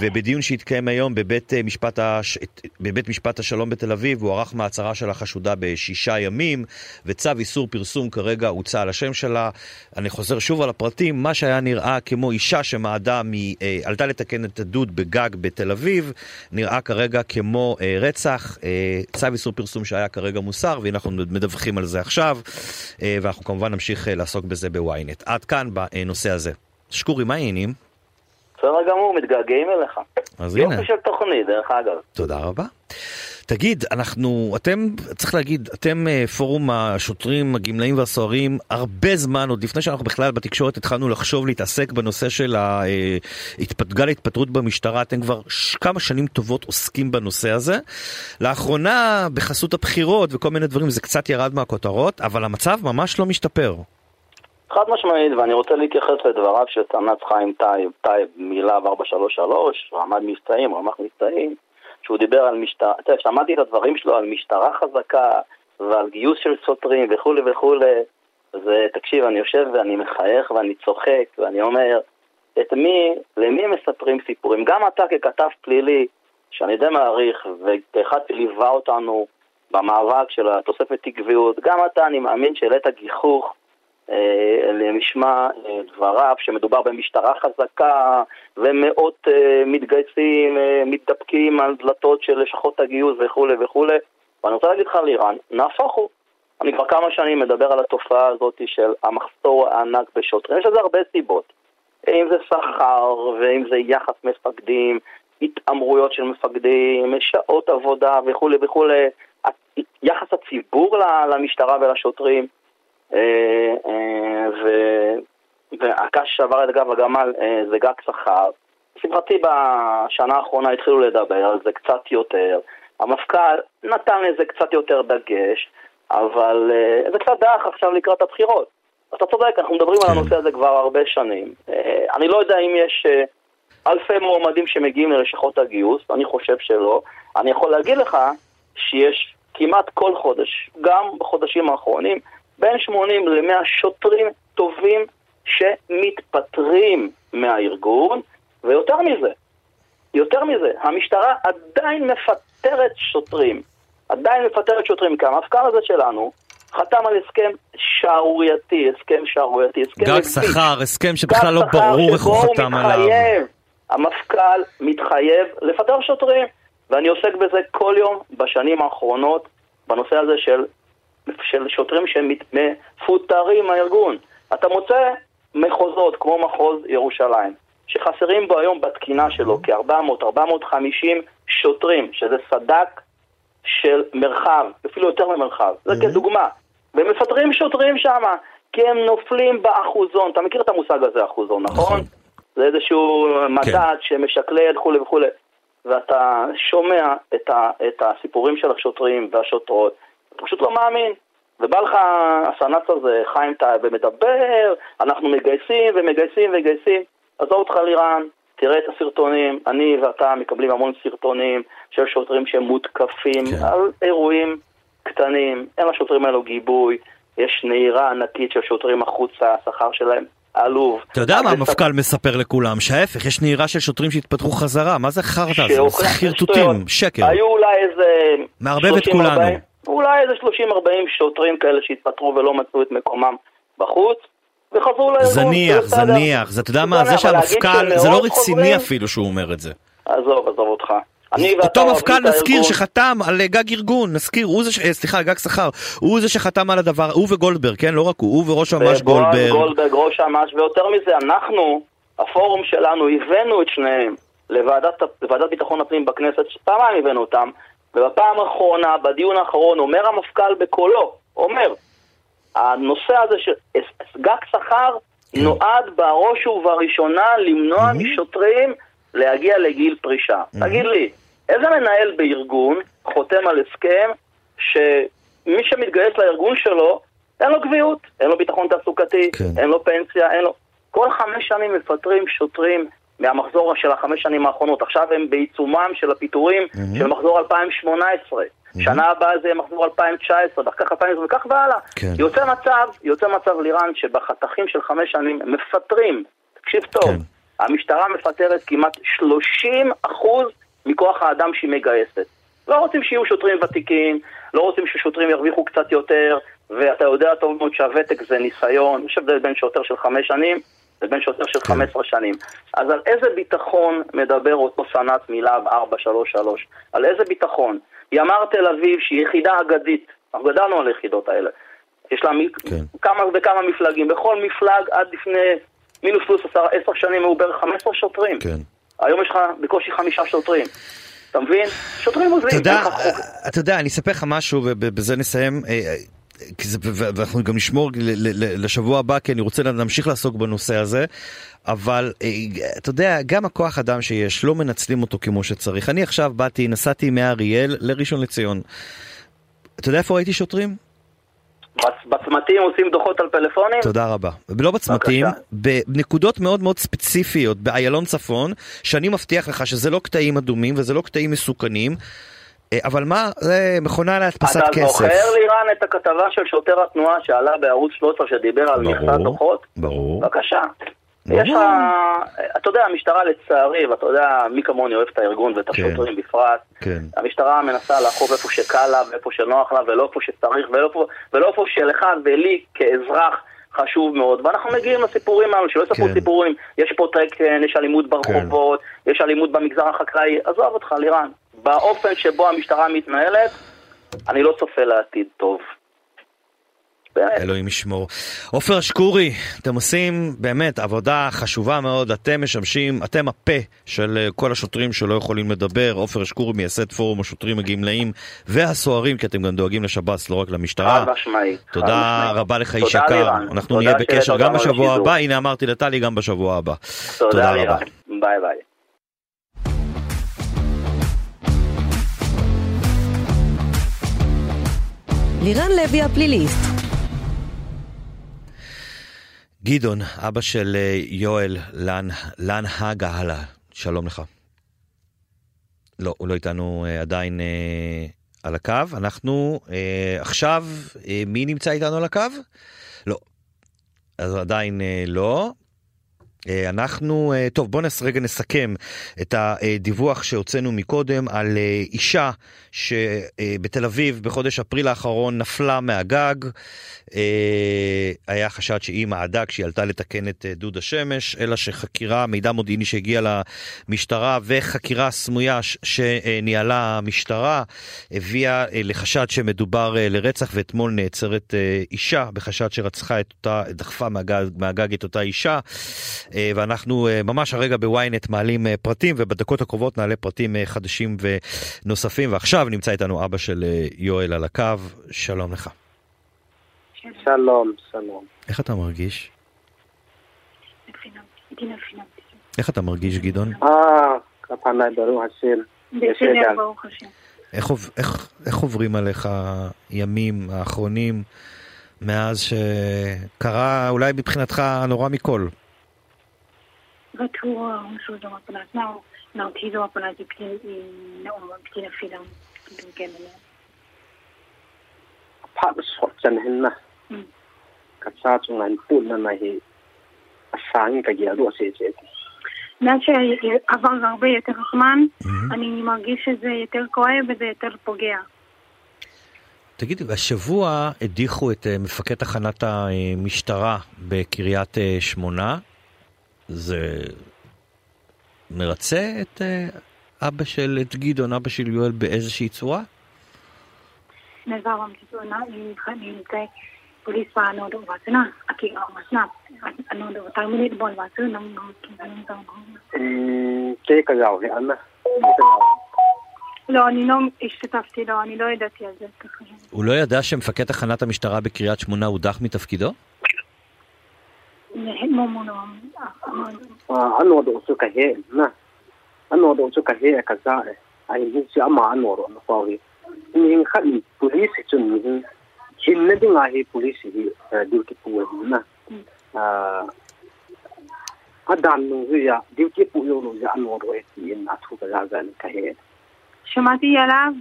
ובדיון שהתקיים היום בבית משפט, הש... בבית משפט השלום בתל אביב הוארך מעצרה של החשודה בשישה ימים, וצו איסור פרסום כרגע הוצא על השם שלה. אני חוזר שוב על הפרטים, מה שהיה נראה כמו אישה שמעדה, מ... עלתה לתקן את הדוד בגג חג בתל אביב, נראה כרגע כמו אה, רצח, אה, צו איסור פרסום שהיה כרגע מוסר, והנה אנחנו מדווחים על זה עכשיו, אה, ואנחנו כמובן נמשיך אה, לעסוק בזה בוויינט. עד כאן בנושא הזה. שקורי, מה העניינים? בסדר גמור, מתגעגעים אליך. אז הנה. יופי של תוכנית, דרך אגב. תודה רבה. תגיד, אנחנו, אתם, צריך להגיד, אתם אה, פורום השוטרים, הגמלאים והסוהרים, הרבה זמן, עוד לפני שאנחנו בכלל בתקשורת התחלנו לחשוב להתעסק בנושא של גל ההתפטרות במשטרה, אתם כבר כמה שנים טובות עוסקים בנושא הזה. לאחרונה, בחסות הבחירות וכל מיני דברים, זה קצת ירד מהכותרות, אבל המצב ממש לא משתפר. חד משמעית, ואני רוצה להתייחס לדבריו של סנ"צ חיים טייב, טייב מלהב 433, רמ"ד מבצעים, רמ"ח מבצעים, שהוא דיבר על משטרה, אתה יודע, שמעתי את הדברים שלו על משטרה חזקה ועל גיוס של שוטרים וכולי וכולי, זה, תקשיב, אני יושב ואני מחייך ואני צוחק ואני אומר, את מי, למי מספרים סיפורים? גם אתה ככתב פלילי, שאני די מעריך, וכאחד שליווה אותנו במאבק של התוספת עקביות, גם אתה, אני מאמין שהעלית גיחוך למשמע אה, דבריו, שמדובר במשטרה חזקה ומאות אה, מתגייסים, אה, מתדפקים על דלתות של לשכות הגיוס וכולי וכולי. ואני רוצה להגיד לך לירן, נהפוך הוא. אני כבר כמה שנים מדבר על התופעה הזאת של המחסור הענק בשוטרים, יש לזה הרבה סיבות. אם זה שכר, ואם זה יחס מפקדים, התעמרויות של מפקדים, שעות עבודה וכולי וכולי, יחס הציבור למשטרה ולשוטרים, אה, אה, והקש שעבר את גב הגמל אה, זה גג שכר. לשמחתי בשנה האחרונה התחילו לדבר על זה קצת יותר. המפכ"ל נתן לזה קצת יותר דגש, אבל זה קצת דח עכשיו לקראת הבחירות. אתה צודק, אנחנו מדברים על כן. הנושא הזה כבר הרבה שנים. אני לא יודע אם יש אלפי מועמדים שמגיעים ללשכות הגיוס, אני חושב שלא. אני יכול להגיד לך שיש כמעט כל חודש, גם בחודשים האחרונים, בין 80 ל-100 שוטרים טובים שמתפטרים מהארגון, ויותר מזה, יותר מזה, המשטרה עדיין מפטרת שוטרים, עדיין מפטרת שוטרים, כי המפכ"ל הזה שלנו חתם על הסכם שערורייתי, הסכם שערורייתי, הסכם... גג שכר, הסכם שבכלל לא ברור איך הוא חתם עליו. המפכ"ל מתחייב לפטר שוטרים, ואני עוסק בזה כל יום בשנים האחרונות, בנושא הזה של של שוטרים שמפוטרים מהארגון. אתה מוצא מחוזות כמו מחוז ירושלים, שחסרים בו היום בתקינה שלו כ-400-450 שוטרים, שזה סד"כ של מרחב, אפילו יותר ממרחב. זה mm-hmm. כדוגמה. ומפטרים שוטרים שם, כי הם נופלים באחוזון. אתה מכיר את המושג הזה, אחוזון, נכון? נכון. זה איזשהו מדד כן. שמשקלל וכולי וכולי. ואתה שומע את, ה, את הסיפורים של השוטרים והשוטרות, אתה פשוט לא מאמין. ובא לך הסנ"צ הזה, חיים טייב, ומדבר, אנחנו מגייסים ומגייסים ומגייסים. עזוב אותך לירן, תראה את הסרטונים, אני ואתה מקבלים המון סרטונים של שוטרים שמותקפים כן. על אירועים קטנים, אין לשוטרים האלו גיבוי, יש נהירה ענקית של שוטרים החוצה, השכר שלהם עלוב. אתה יודע מה המפכ"ל מספר לכולם? שההפך, יש נהירה של שוטרים שהתפתחו חזרה, מה זה חרטא? זה חרטוטים, שקר. היו אולי איזה... מערבב את כולנו. אולי איזה 30-40 שוטרים כאלה שהתפטרו ולא מצאו את מקומם בחוץ. וחזרו לארגון. זניח, זניח, זה אתה יודע מה, זה שהמפכ"ל, זה לא רציני אפילו שהוא אומר את זה. עזוב, עזוב אותך. אותו מפכ"ל נזכיר שחתם על גג ארגון, נזכיר, הוא זה, ש... סליחה, גג שכר, הוא זה שחתם על הדבר, הוא וגולדברג, כן, לא רק הוא, הוא וראש אמ"ש גולדברג. גולדברג, ראש אמ"ש, ויותר מזה, אנחנו, הפורום שלנו, הבאנו את שניהם לוועדת ביטחון הפנים בכנסת, פעמיים הבאנו אותם, ובפעם האחרונה, בדיון האחרון, אומר המפכ"ל בקולו, אומר, הנושא הזה של גג שכר כן. נועד בראש ובראשונה למנוע משוטרים להגיע לגיל פרישה. תגיד לי, איזה מנהל בארגון חותם על הסכם שמי שמתגייס לארגון שלו, אין לו קביעות, אין לו ביטחון תעסוקתי, כן. אין לו פנסיה, אין לו... כל חמש שנים מפטרים שוטרים מהמחזור של החמש שנים האחרונות. עכשיו הם בעיצומם של הפיטורים mm-hmm. של מחזור 2018. Mm-hmm. שנה הבאה זה מחזור 2019, ואחר כך 2020 וכך והלאה. כן. יוצא מצב, יוצא מצב לירן שבחתכים של חמש שנים מפטרים, תקשיב טוב, כן. המשטרה מפטרת כמעט 30 אחוז מכוח האדם שהיא מגייסת. לא רוצים שיהיו שוטרים ותיקים, לא רוצים ששוטרים ירוויחו קצת יותר, ואתה יודע טוב מאוד שהוותק זה ניסיון, יש הבדל בין שוטר של חמש שנים לבין שוטר של 15 כן. שנים. אז על איזה ביטחון מדבר אותו סנ"צ מלהב 433? על איזה ביטחון? ימ"ר תל אביב שהיא יחידה אגדית, אנחנו גדלנו על היחידות האלה. יש לה כן. כמה וכמה מפלגים, בכל מפלג עד לפני מינוס פלוס עשר שנים היו בערך 15 שוטרים. כן. היום יש לך בקושי חמישה שוטרים. אתה מבין? שוטרים עוזבים. אתה יודע, אני אספר לך משהו ובזה נסיים. ואנחנו גם נשמור לשבוע הבא, כי אני רוצה להמשיך לעסוק בנושא הזה, אבל אה, אתה יודע, גם הכוח אדם שיש, לא מנצלים אותו כמו שצריך. אני עכשיו באתי, נסעתי מאריאל לראשון לציון. אתה יודע איפה ראיתי שוטרים? בצמתים עושים דוחות על פלאפונים? תודה רבה. לא בצמתים, בנקודות מאוד מאוד ספציפיות, באיילון צפון, שאני מבטיח לך שזה לא קטעים אדומים וזה לא קטעים מסוכנים. אה, אבל מה, זה מכונה להדפסת כסף. אתה זוכר לירן את הכתבה של שוטר התנועה שעלה בערוץ 13 שדיבר על מכסת דוחות? ברור. בבקשה. יש לך, אתה יודע, המשטרה לצערי, ואתה יודע, מי כמוני אוהב את הארגון ואת כן. השוטרים בפרט, כן. המשטרה מנסה לאכוף איפה שקל לה ואיפה שנוח לה ולא איפה שצריך ולא איפה שלך ולי כאזרח חשוב מאוד, ואנחנו מגיעים לסיפורים האלו, שלא יספרו כן. סיפורים, יש פה טרקן, יש אלימות ברחובות, כן. יש אלימות במגזר החקלאי, עזוב אותך לירן, באופן שבו המשטרה מתנהלת, אני לא צופה לעתיד טוב. אלוהים ישמור. עופר אשקורי, אתם עושים באמת עבודה חשובה מאוד, אתם משמשים, אתם הפה של אה, כל השוטרים שלא יכולים לדבר. עופר אשקורי מייסד פורום השוטרים הגמלאים והסוהרים, כי אתם גם דואגים לשב"ס, לא רק למשטרה. חד משמעית. תודה רבה לך איש יקר. אנחנו נהיה בקשר גם בשבוע הבא, הנה אמרתי לטלי גם בשבוע הבא. תודה רבה. ביי ביי. לירן לוי הפליליסט גדעון, אבא של אה, יואל לן, לן הגהלה, שלום לך. לא, הוא לא איתנו אה, עדיין אה, על הקו. אנחנו עכשיו, מי נמצא איתנו על הקו? לא. אז עדיין לא. אה, אנחנו, אה, טוב בואו רגע נסכם את הדיווח שהוצאנו מקודם על אה, אישה שבתל אביב בחודש אפריל האחרון נפלה מהגג. היה חשד שהיא מעדה כשהיא עלתה לתקן את דוד השמש, אלא שחקירה, מידע מודיעיני שהגיע למשטרה וחקירה סמויה שניהלה המשטרה הביאה לחשד שמדובר לרצח ואתמול נעצרת אישה בחשד שרצחה את אותה, דחפה מהגג, מהגג את אותה אישה. אה, ואנחנו אה, ממש הרגע בוויינט מעלים אה, פרטים, ובדקות הקרובות נעלה פרטים חדשים ונוספים. ועכשיו נמצא איתנו אבא של יואל על הקו, שלום לך. שלום, שלום. איך אתה מרגיש? איך אתה מרגיש, גדעון? אה, כפניי ברוך השם. בסדר, ברוך השם. איך עוברים עליך הימים האחרונים מאז שקרה אולי מבחינתך הנורא מכל? بتهو שזה יותר וזה יותר פוגע. תגידי, השבוע הדיחו את מפקד תחנת המשטרה בקריית שמונה, זה מרצה את אבא של, את גדעון, אבא של יואל באיזושהי צורה? לא, אני לא השתתפתי, לא, אני לא ידעתי על זה. הוא לא ידע שמפקד תחנת המשטרה בקריית שמונה הודח מתפקידו? E שמעתי עליו,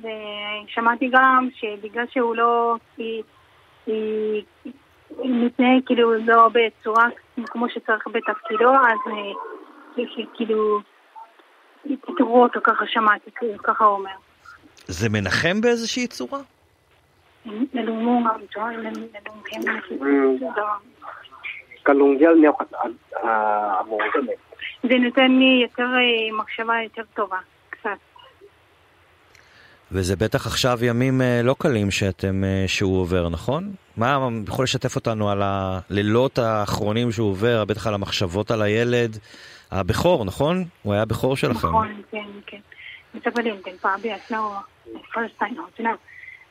ושמעתי גם שבגלל שהוא לא... היא, היא מתנהג כאילו לא בצורה כמו שצריך בתפקידו, אז כאילו פיטרו אותו, ככה שמעתי, ככה הוא אומר. זה מנחם באיזושהי צורה? זה נותן לי יותר מחשבה יותר טובה. וזה בטח עכשיו ימים אה, לא קלים שאתם, אה, שהוא עובר, נכון? מה, יכול לשתף אותנו על הלילות האחרונים שהוא עובר, בטח על המחשבות על הילד הבכור, נכון? הוא היה הבכור שלכם. נכון, כן, כן. متقبلين من بعضي أثناء الفرص تاين هوتنا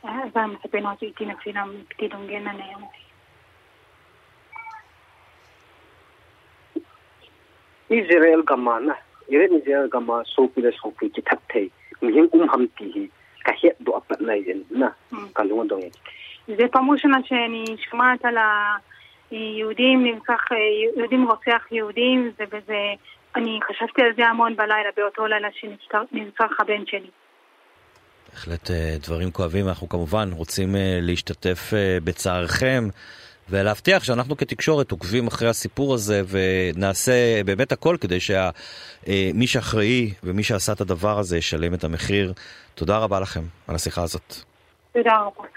أبا متقبلين هوتو إتينا كمان كمان 那样。Israel gamana, Israel gama sopi da sopi ki thatthei, mihing ham ti hi ka het do apat lai jen na, kalunga dong זה פעם ראשונה שאני שומעת על היהודים נרצח, יהודים רוצח יהודים, ובזה, אני חשבתי על זה המון בלילה, באותו לילה שנרצח הבן שלי. בהחלט דברים כואבים, אנחנו כמובן רוצים להשתתף בצערכם. ולהבטיח שאנחנו כתקשורת עוקבים אחרי הסיפור הזה ונעשה באמת הכל כדי שמי שאחראי ומי שעשה את הדבר הזה ישלם את המחיר. תודה רבה לכם על השיחה הזאת. תודה רבה.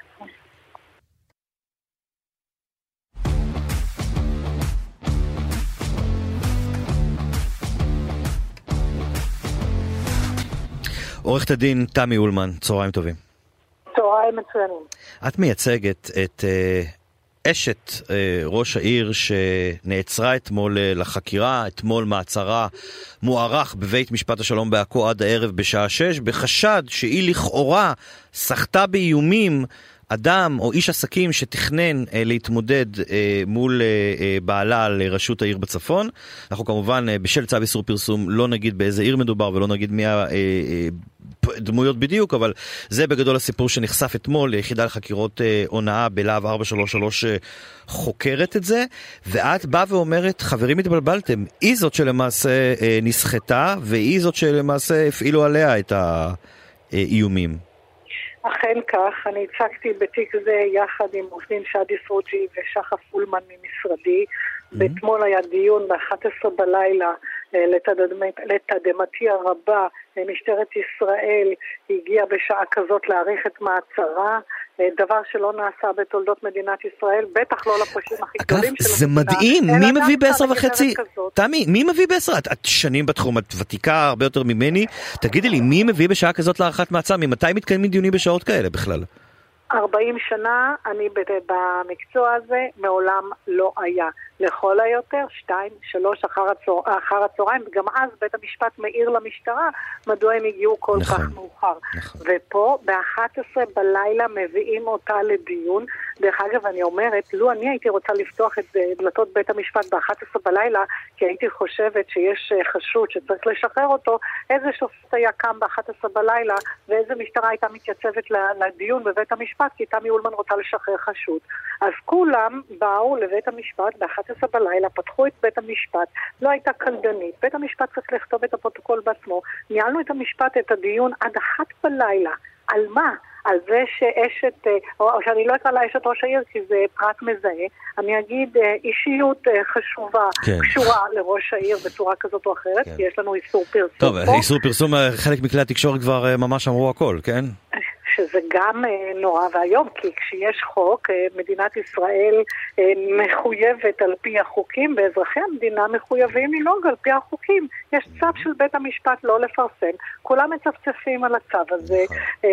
עורכת הדין תמי אולמן, צהריים טובים. צהריים מצוינים. את מייצגת את אשת אה, ראש העיר שנעצרה אתמול אה, לחקירה, אתמול מעצרה מוארך בבית משפט השלום בעכו עד הערב בשעה שש, בחשד שהיא לכאורה סחטה באיומים אדם או איש עסקים שתכנן אה, להתמודד אה, מול אה, אה, בעלה לראשות העיר בצפון. אנחנו כמובן אה, בשל צו איסור פרסום לא נגיד באיזה עיר מדובר ולא נגיד מי הדמויות אה, אה, בדיוק, אבל זה בגדול הסיפור שנחשף אתמול, ליחידה לחקירות אה, הונאה בלהב 433 אה, חוקרת את זה, ואת באה ואומרת, חברים התבלבלתם, היא זאת שלמעשה אה, נסחטה והיא זאת שלמעשה הפעילו עליה את האיומים. אכן כך, אני הצגתי בתיק זה יחד עם עורך שדי פרוג'י ושחף פולמן ממשרדי. Mm-hmm. ואתמול היה דיון ב-11 בלילה, לתדהמתי הרבה, משטרת ישראל הגיעה בשעה כזאת להאריך את מעצרה. אה, דבר שלא נעשה בתולדות מדינת ישראל, בטח לא לפושעים הכי גדולים של המדינה. זה מדהים, מי מביא בעשר וחצי? תמי, מי מביא בעשר? את, את שנים בתחום, את ותיקה הרבה יותר ממני. תגידי לי, מי מביא בשעה כזאת להארכת מעצר? ממתי מתקיימים דיונים בשעות כאלה בכלל? 40 שנה אני במקצוע הזה, מעולם לא היה. לכל היותר, שתיים, שלוש אחר, הצהר, אחר הצהריים, וגם אז בית המשפט מעיר למשטרה מדוע הם הגיעו כל נכון, כך מאוחר. נכון. ופה ב-11 בלילה מביאים אותה לדיון. דרך אגב, אני אומרת, לו אני הייתי רוצה לפתוח את דלתות בית המשפט ב-11 בלילה, כי הייתי חושבת שיש אה, חשוד שצריך לשחרר אותו, איזה שופט היה קם ב-11 בלילה, ואיזה משטרה הייתה מתייצבת לדיון בבית המשפט, כי תמי אולמן רוצה לשחרר חשוד. אז כולם באו לבית המשפט ב-11 11 בלילה, פתחו את בית המשפט, לא הייתה קלדנית, בית המשפט צריך לכתוב את הפרוטוקול בעצמו. ניהלנו את המשפט, את הדיון, עד אחת בלילה. על מה? על זה שאשת, אה, או שאני לא אקרא לה אשת ראש העיר כי זה פרט מזהה, אני אגיד אה, אישיות אה, חשובה, כן. קשורה לראש העיר בצורה כזאת או אחרת, כן. כי יש לנו איסור פרסום טוב, פה. איסור פרסום, חלק מכלי התקשורת כבר ממש אמרו הכל, כן? שזה גם אה, נורא ואיום, כי כשיש חוק, אה, מדינת ישראל אה, מחויבת על פי החוקים, ואזרחי המדינה מחויבים לנהוג על פי החוקים. יש צו של בית המשפט לא לפרסם, כולם מצפצפים על הצו הזה, נכון.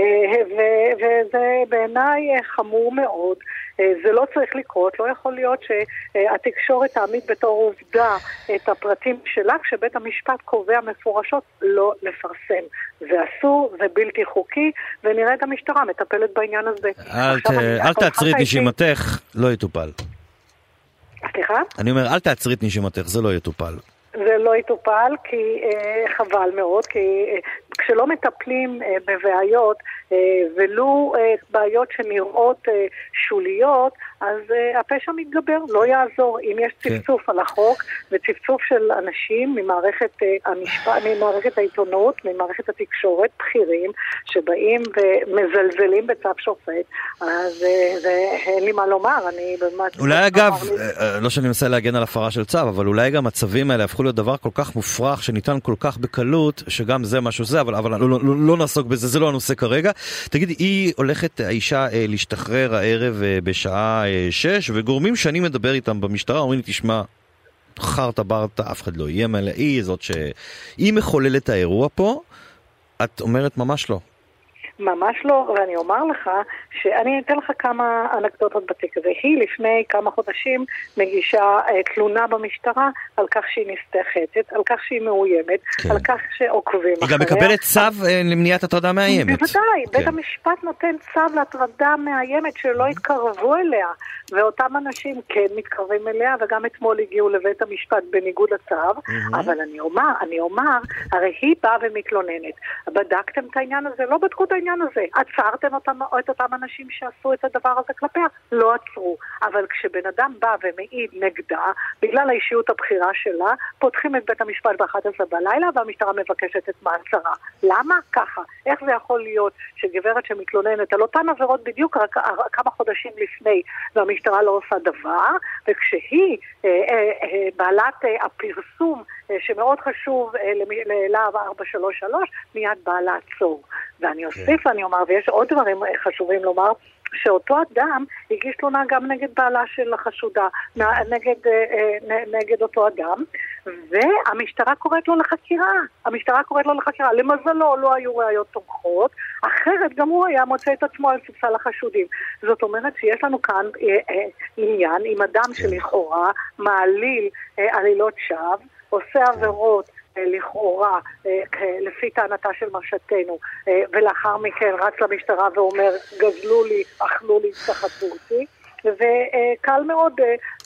וזה בעיניי חמור מאוד. זה לא צריך לקרות, לא יכול להיות שהתקשורת תעמיד בתור עובדה את הפרטים שלה, כשבית המשפט קובע מפורשות לא לפרסם. זה אסור, זה בלתי חוקי, ונראה את המשטרה מטפלת בעניין הזה. אל, תעצרי את נשימתך, לא יטופל. סליחה? אני אומר, אל תעצרי את נשימתך, זה לא יטופל. זה לא יטופל, כי אה, חבל מאוד, כי אה, כשלא מטפלים אה, בבעיות, אה, ולו אה, בעיות שנראות שוליות, אז הפשע מתגבר, לא יעזור. אם יש כן. צפצוף כן. על החוק וצפצוף של אנשים ממערכת, המשפט, ממערכת העיתונות, ממערכת התקשורת, בכירים, שבאים ומזלזלים בצו שופט, אז אין לי מה לומר, אני באמת... אולי אגב, אה, לא שאני מנסה להגן על הפרה של צו, אבל אולי גם הצווים האלה הפכו להיות דבר כל כך מופרך, שניתן כל כך בקלות, שגם זה משהו זה, אבל, אבל לא, לא, לא, נעסוק בזה, זה לא הנושא כרגע. תגידי, היא הולכת, האישה, אה, להשתחרר הערב אה, בשעה אה, שש, וגורמים שאני מדבר איתם במשטרה אומרים לי, תשמע, חרטה ברטה, אף אחד לא יהיה מלא, היא זאת ש... היא מחוללת האירוע פה, את אומרת ממש לא. ממש לא, ואני אומר לך שאני אתן לך כמה אנקדוטות בתיק הזה. היא לפני כמה חודשים מגישה אה, תלונה במשטרה על כך שהיא נסתחצת, על כך שהיא מאוימת, כן. על כך שעוקבים אחריה. היא גם מקבלת צו אה, למניעת הטרדה מאיימת. בוודאי, כן. בית המשפט נותן צו להטרדה מאיימת שלא יתקרבו אליה, ואותם אנשים כן מתקרבים אליה, וגם אתמול הגיעו לבית המשפט בניגוד לצו, mm-hmm. אבל אני אומר, אני אומר, הרי היא באה ומתלוננת. בדקתם את העניין הזה? לא בדקו את העניין. העניין הזה. עצרתם אותם, את אותם אנשים שעשו את הדבר הזה כלפיה? לא עצרו. אבל כשבן אדם בא ומעיד נגדה, בגלל האישיות הבכירה שלה, פותחים את בית המשפט ב-11 בלילה והמשטרה מבקשת את מעצרה. למה? ככה. איך זה יכול להיות שגברת שמתלוננת על אותן עבירות בדיוק רק כמה חודשים לפני, והמשטרה לא עושה דבר, וכשהיא אה, אה, אה, בעלת אה, הפרסום שמאוד חשוב אה, ללהב 433, מיד באה לעצור. ואני כן. אוסיף כן. ואני אומר, ויש עוד דברים אה, חשובים לומר, שאותו אדם הגיש תלונה גם נגד בעלה של החשודה, נגד, נגד אותו אדם, והמשטרה קוראת לו לחקירה. המשטרה קוראת לו לחקירה. למזלו לא היו ראיות תומכות, אחרת גם הוא היה מוצא את עצמו על ספסל החשודים. זאת אומרת שיש לנו כאן אה, אה, עניין עם אדם כן. שלכאורה מעליל אה, עלילות שווא. עושה עבירות אה, לכאורה, אה, לפי טענתה של מרשתנו, אה, ולאחר מכן רץ למשטרה ואומר, גזלו לי, אכלו לי, סחטו אותי. וקל מאוד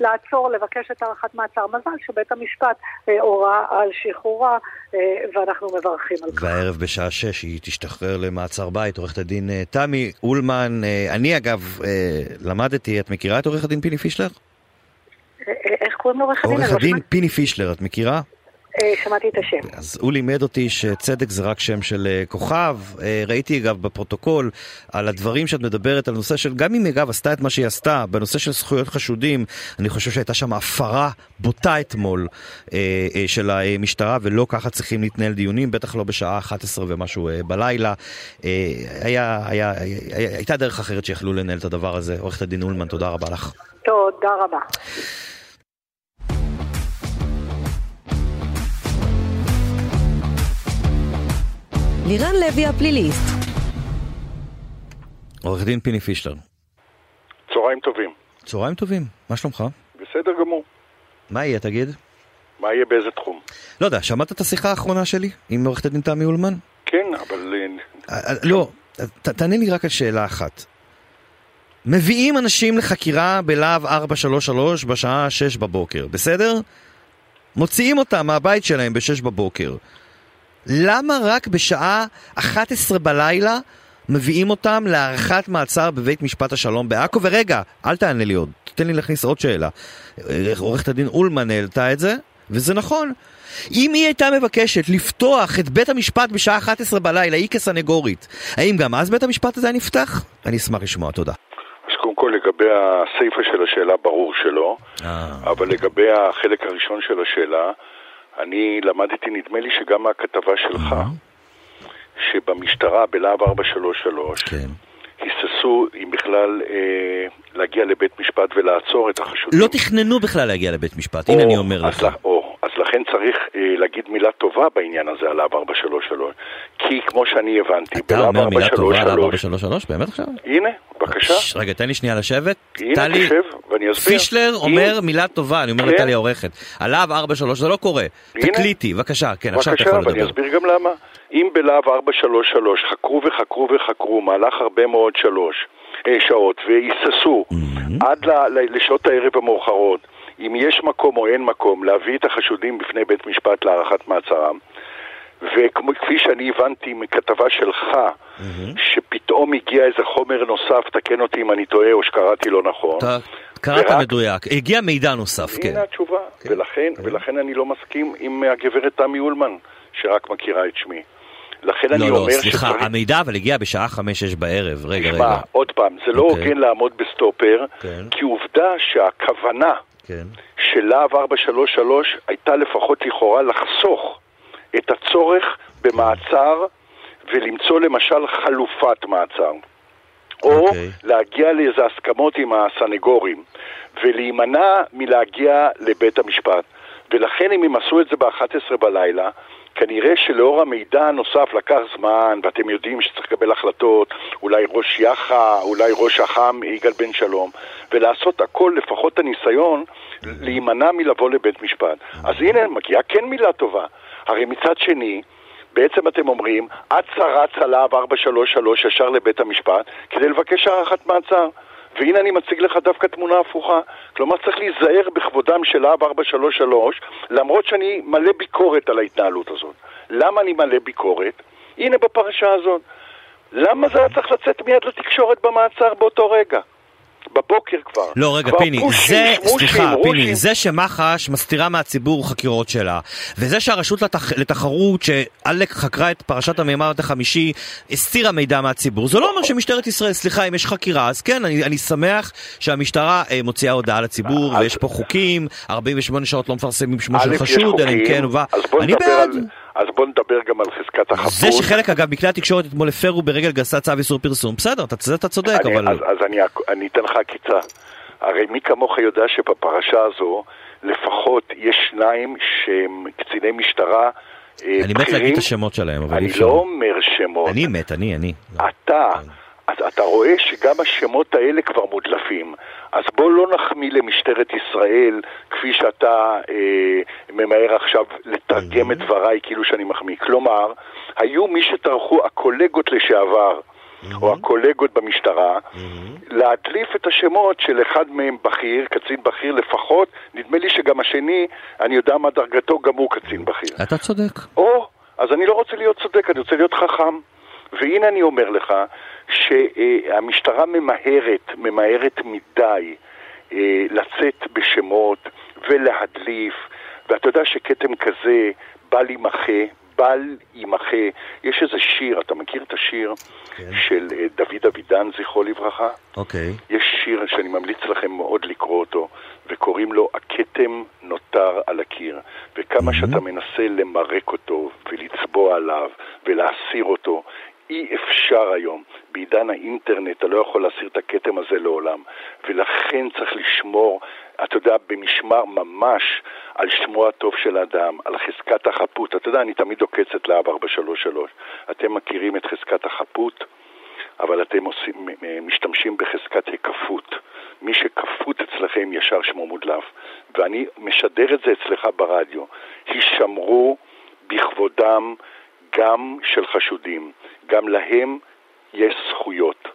לעצור, לבקש את הארכת מעצר. מזל שבית המשפט הורה על שחרורה, ואנחנו מברכים על כך. והערב בשעה שש היא תשתחרר למעצר בית, עורכת הדין תמי אולמן. אני אגב למדתי, את מכירה את עורך הדין פיני פישלר? איך קוראים לעורך הדין? עורך הדין פיני פישלר, את מכירה? אה, שמעתי את השם. אז הוא לימד אותי שצדק זה רק שם של אה, כוכב. אה, ראיתי אגב בפרוטוקול על הדברים שאת מדברת על נושא של, גם אם אגב עשתה את מה שהיא עשתה, בנושא של זכויות חשודים, אני חושב שהייתה שם הפרה בוטה אתמול של המשטרה, ולא ככה צריכים להתנהל דיונים, בטח לא בשעה 11 ומשהו בלילה. היה, היה, היה, הייתה דרך אחרת שיכלו לנהל את הדבר הזה. עורכת הדין אולמן, תודה רבה לך. תודה רבה. לירן לוי הפליליסט. עורך דין פיני פישלר. צהריים טובים. צהריים טובים, מה שלומך? בסדר גמור. מה יהיה, תגיד? מה יהיה באיזה תחום? לא יודע, שמעת את השיחה האחרונה שלי עם עורכת הדין תמי אולמן? כן, אבל... אה, אה, לא, תענה לי רק על שאלה אחת. מביאים אנשים לחקירה בלהב 433 בשעה 6 בבוקר, בסדר? מוציאים אותם מהבית שלהם ב-6 בבוקר. למה רק בשעה 11 בלילה מביאים אותם להארכת מעצר בבית משפט השלום בעכו? ורגע, אל תענה לי עוד, תן לי להכניס עוד שאלה. עורכת הדין אולמן העלתה את זה, וזה נכון. אם היא הייתה מבקשת לפתוח את בית המשפט בשעה 11 בלילה, היא כסנגורית, האם גם אז בית המשפט הזה היה נפתח? אני אשמח לשמוע, תודה. קודם לגבי הסיפה של השאלה, ברור שלא, אה. אבל לגבי החלק הראשון של השאלה, אני למדתי, נדמה לי שגם מהכתבה שלך, שבמשטרה בלהב 433, כן. היססו אם בכלל אה, להגיע לבית משפט ולעצור את החשודים. לא תכננו בכלל להגיע לבית משפט, או, הנה אני אומר לך. או, אז לכן צריך אה, להגיד מילה טובה בעניין הזה על להב 433, כי כמו שאני הבנתי, אתה אומר מילה טובה על להב 433? באמת עכשיו? הנה, בבקשה. רגע, תן לי שנייה לשבת. הנה, טלי, תשב, ואני אסביר. פישלר אומר מילה טובה, אני אומר כן. לטלי העורכת. עליו 433, זה לא קורה. תקליטי, בבקשה, כן, עכשיו אתה יכול לדבר. בבקשה, ואני אסביר גם למה. אם בלהב 433 חקרו וחקרו וחקרו מהלך הרבה מאוד שלוש אה, שעות והיססו mm-hmm. עד ל, לשעות הערב המאוחרות אם יש מקום או אין מקום להביא את החשודים בפני בית משפט להארכת מעצרם וכפי שאני הבנתי מכתבה שלך, mm-hmm. שפתאום הגיע איזה חומר נוסף, תקן אותי אם אני טועה או שקראתי לא נכון. אתה קראת ורק... מדויק, הגיע מידע נוסף, כן. הנה התשובה, כן. ולכן, כן. ולכן אני לא מסכים עם הגברת תמי אולמן, שרק מכירה את שמי. לכן לא, אני לא, אומר סליחה, שצריך... המידע אבל הגיע בשעה חמש-שש בערב, רגע, רגע. עוד פעם, זה לא אוקיי. הוגן לעמוד בסטופר, כן. כי עובדה שהכוונה כן. של להב 433 הייתה לפחות לכאורה לחסוך את הצורך במעצר ולמצוא למשל חלופת מעצר. או okay. אוקיי. להגיע לאיזה הסכמות עם הסנגורים ולהימנע מלהגיע לבית המשפט. ולכן אם הם עשו את זה ב-11 בלילה, כנראה שלאור המידע הנוסף לקח זמן, ואתם יודעים שצריך לקבל החלטות, אולי ראש יח"א, אולי ראש אח"ם יגאל בן שלום, ולעשות הכל, לפחות הניסיון, להימנע מלבוא לבית משפט. אז הנה, מגיעה כן מילה טובה. הרי מצד שני, בעצם אתם אומרים, אצה רצה להב 433 ישר לבית המשפט כדי לבקש הארכת מעצר. והנה אני מציג לך דווקא תמונה הפוכה. כלומר, צריך להיזהר בכבודם של להב 433, למרות שאני מלא ביקורת על ההתנהלות הזאת. למה אני מלא ביקורת? הנה בפרשה הזאת. למה זה היה צריך לצאת מיד לתקשורת במעצר באותו רגע? בבוקר כבר. לא, רגע, פיני, פושים, זה, שמושים, סליחה, רושים. פיני, זה שמח"ש מסתירה מהציבור חקירות שלה, וזה שהרשות לתח, לתחרות, שעלק חקרה את פרשת המימרת החמישי, הסתירה מידע מהציבור, זה לא אומר שמשטרת ישראל, סליחה, אם יש חקירה, אז כן, אני, אני שמח שהמשטרה אה, מוציאה הודעה לציבור, אז... ויש פה חוקים, 48 שעות לא מפרסמים שמו של חשוד, אלא אם כן, ו... אני בעד. על... אז בוא נדבר גם על חזקת החפות. זה שחלק, אגב, מכלי התקשורת אתמול הפרו ברגל גסה צו איסור פרסום, בסדר, אתה, אתה צודק, אני, אבל... אז, אז אני, אני אתן לך עקיצה. הרי מי כמוך יודע שבפרשה הזו לפחות יש שניים שהם קציני משטרה בכירים. אני מת להגיד את השמות שלהם, אבל אי אפשר. אני לא אומר שמות. אני מת, אני, אני. אתה, אז אתה רואה שגם השמות האלה כבר מודלפים. אז בוא לא נחמיא למשטרת ישראל כפי שאתה אה, ממהר עכשיו לתרגם את דבריי כאילו שאני מחמיא. כלומר, היו מי שטרחו, הקולגות לשעבר, או הקולגות במשטרה, להדליף את השמות של אחד מהם בכיר, קצין בכיר לפחות, נדמה לי שגם השני, אני יודע מה דרגתו, גם הוא קצין בכיר. אתה צודק. או, אז אני לא רוצה להיות צודק, אני רוצה להיות חכם. והנה אני אומר לך שהמשטרה ממהרת, ממהרת מדי אה, לצאת בשמות ולהדליף, ואתה יודע שכתם כזה בל יימחה, בל יימחה. יש איזה שיר, אתה מכיר את השיר כן. של אה, דוד אבידן, זכרו לברכה? אוקיי. יש שיר שאני ממליץ לכם מאוד לקרוא אותו, וקוראים לו הכתם נותר על הקיר. וכמה mm-hmm. שאתה מנסה למרק אותו ולצבוע עליו ולהסיר אותו, אי אפשר היום. בעידן האינטרנט אתה לא יכול להסיר את הכתם הזה לעולם, ולכן צריך לשמור, אתה יודע, במשמר ממש על שמו הטוב של האדם, על חזקת החפות. אתה יודע, אני תמיד עוקץ את להב 433. אתם מכירים את חזקת החפות, אבל אתם עושים, משתמשים בחזקת הכפות. מי שכפות אצלכם ישר שמו מודלף. ואני משדר את זה אצלך ברדיו. הישמרו בכבודם גם של חשודים. גם להם יש זכויות.